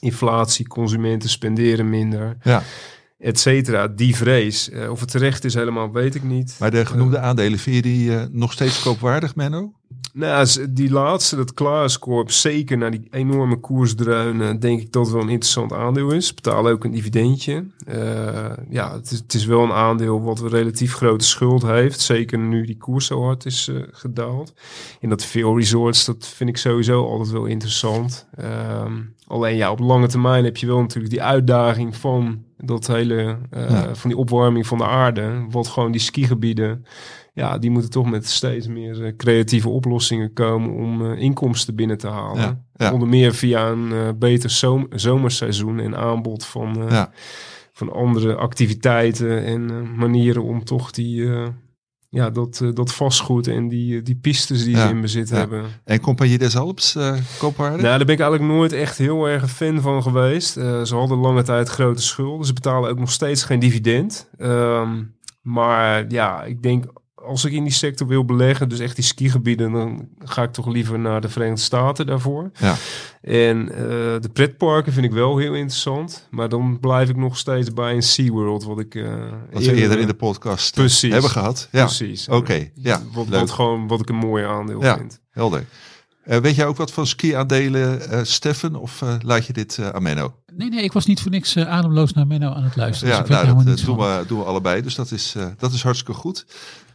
inflatie, consumenten spenderen minder, Ja. et cetera. Die vrees. Eh, of het terecht is helemaal, weet ik niet. Maar de genoemde aandelen, vind je die eh, nog steeds koopwaardig, Menno? Nou, die laatste, dat Klaas Corp, zeker na die enorme koersdreunen, denk ik dat het wel een interessant aandeel is. Betalen ook een dividendje. Eh, ja, het is, het is wel een aandeel wat een relatief grote schuld heeft. Zeker nu die koers zo hard is eh, gedaald. En dat veel resorts, dat vind ik sowieso altijd wel interessant. Ehm, alleen ja, op lange termijn heb je wel natuurlijk die uitdaging van Dat hele eh, Ja. van die opwarming van de aarde, wat gewoon die skigebieden, ja, die moeten toch met steeds meer eh, creatieve oplossingen komen om eh, inkomsten binnen te halen. Ja, ja. Onder meer via een eh, beter zom- zomerseizoen en aanbod van, Ja. van andere activiteiten en manieren om toch die, ja, dat, dat vastgoed en die, die pistes die ze in bezit hebben. En Compagnie des Alps, eh Koopwaarde? Nou, daar ben ik eigenlijk nooit echt heel erg een fan van geweest. Ze hadden lange tijd grote schulden. Ze betalen ook nog steeds geen dividend. Ehm, maar ja, ik denk als ik in die sector wil beleggen, dus echt die skigebieden, dan ga ik toch liever naar de Verenigde Staten daarvoor. Ja. En eh, de pretparken vind ik wel heel interessant. Maar dan blijf ik nog steeds bij een SeaWorld, wat ik... eh, Wat we eerder in de podcast eh, Precies. hebben gehad. Ja, Precies. oké. Ja, wat, gewoon, wat ik een mooi aandeel Ja. vind. helder. Eh, weet jij ook wat van ski-aandelen, eh Steffen? Of laat je dit eh, aan Menno? Nee, nee, ik was niet voor niks ademloos naar Menno aan het luisteren. Ja, dus ik nou, dat doen, we, doen we allebei. Dus dat is, eh, dat is hartstikke goed.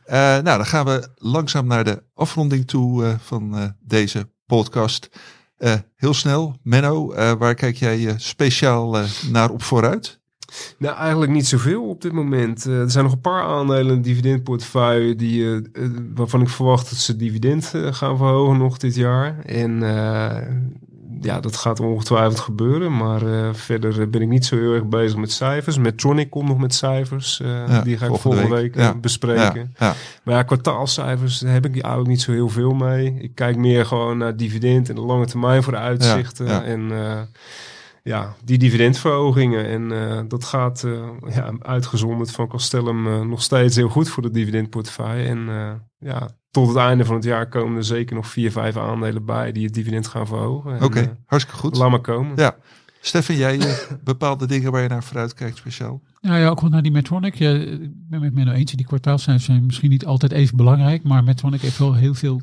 Eh, nou, dan gaan we langzaam naar de afronding toe eh, van eh, deze podcast. Heel snel, Menno, waar kijk jij speciaal naar op vooruit? Nou, eigenlijk niet zoveel op dit moment. Er zijn nog een paar aandelen in de dividendportefeuille die, waarvan ik verwacht dat ze dividend gaan verhogen nog dit jaar. En ja, dat gaat ongetwijfeld gebeuren. Maar eh, verder eh, ben ik niet zo heel erg bezig met cijfers. Medtronic komt nog met cijfers. eh, Ja, die ga ik volgende week. week, Ja. bespreken. Ja, Maar ja, kwartaalcijfers heb ik eigenlijk niet zo heel veel mee. Ik kijk meer gewoon naar dividend en de lange termijn vooruitzichten. Ja, ja. En ja, die dividendverhogingen. En dat gaat ja, uitgezonderd van Castellum nog steeds heel goed voor de dividendportefeuille. En ja, tot het einde van het jaar komen er zeker nog vier, vijf aandelen bij die het dividend gaan verhogen. En, Oké, eh, hartstikke goed. laat maar komen. Ja. Stefan, jij eh, bepaalde dingen waar je naar vooruit kijkt speciaal? Nou ja, ook wel naar die Medtronic. Ja, ik ben met Menno eens. Die kwartaalcijfers zijn misschien niet altijd even belangrijk. Maar Medtronic heeft wel heel veel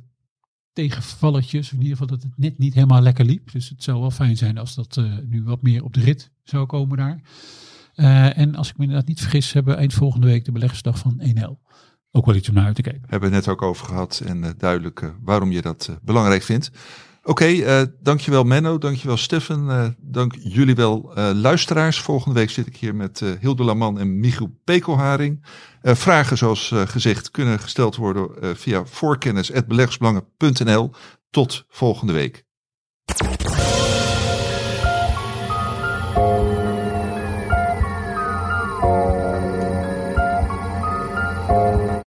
tegenvalletjes. In ieder geval dat het net niet helemaal lekker liep. Dus het zou wel fijn zijn als dat eh, nu wat meer op de rit zou komen daar. Eh, en als ik me inderdaad niet vergis, hebben we eind volgende week de beleggersdag van 1L. Ook wel iets om naar uit te kijken. Hebben we het net ook over gehad en eh, duidelijk eh, waarom je dat eh, belangrijk vindt. Oké, eh, dankjewel Menno, dankjewel Stefan, eh, dank jullie wel luisteraars. Volgende week zit ik hier met Hilde Laman en Michiel Pekelharing. Vragen zoals gezegd kunnen gesteld worden via voorkennis.beleggersbelangen.nl. Tot volgende week.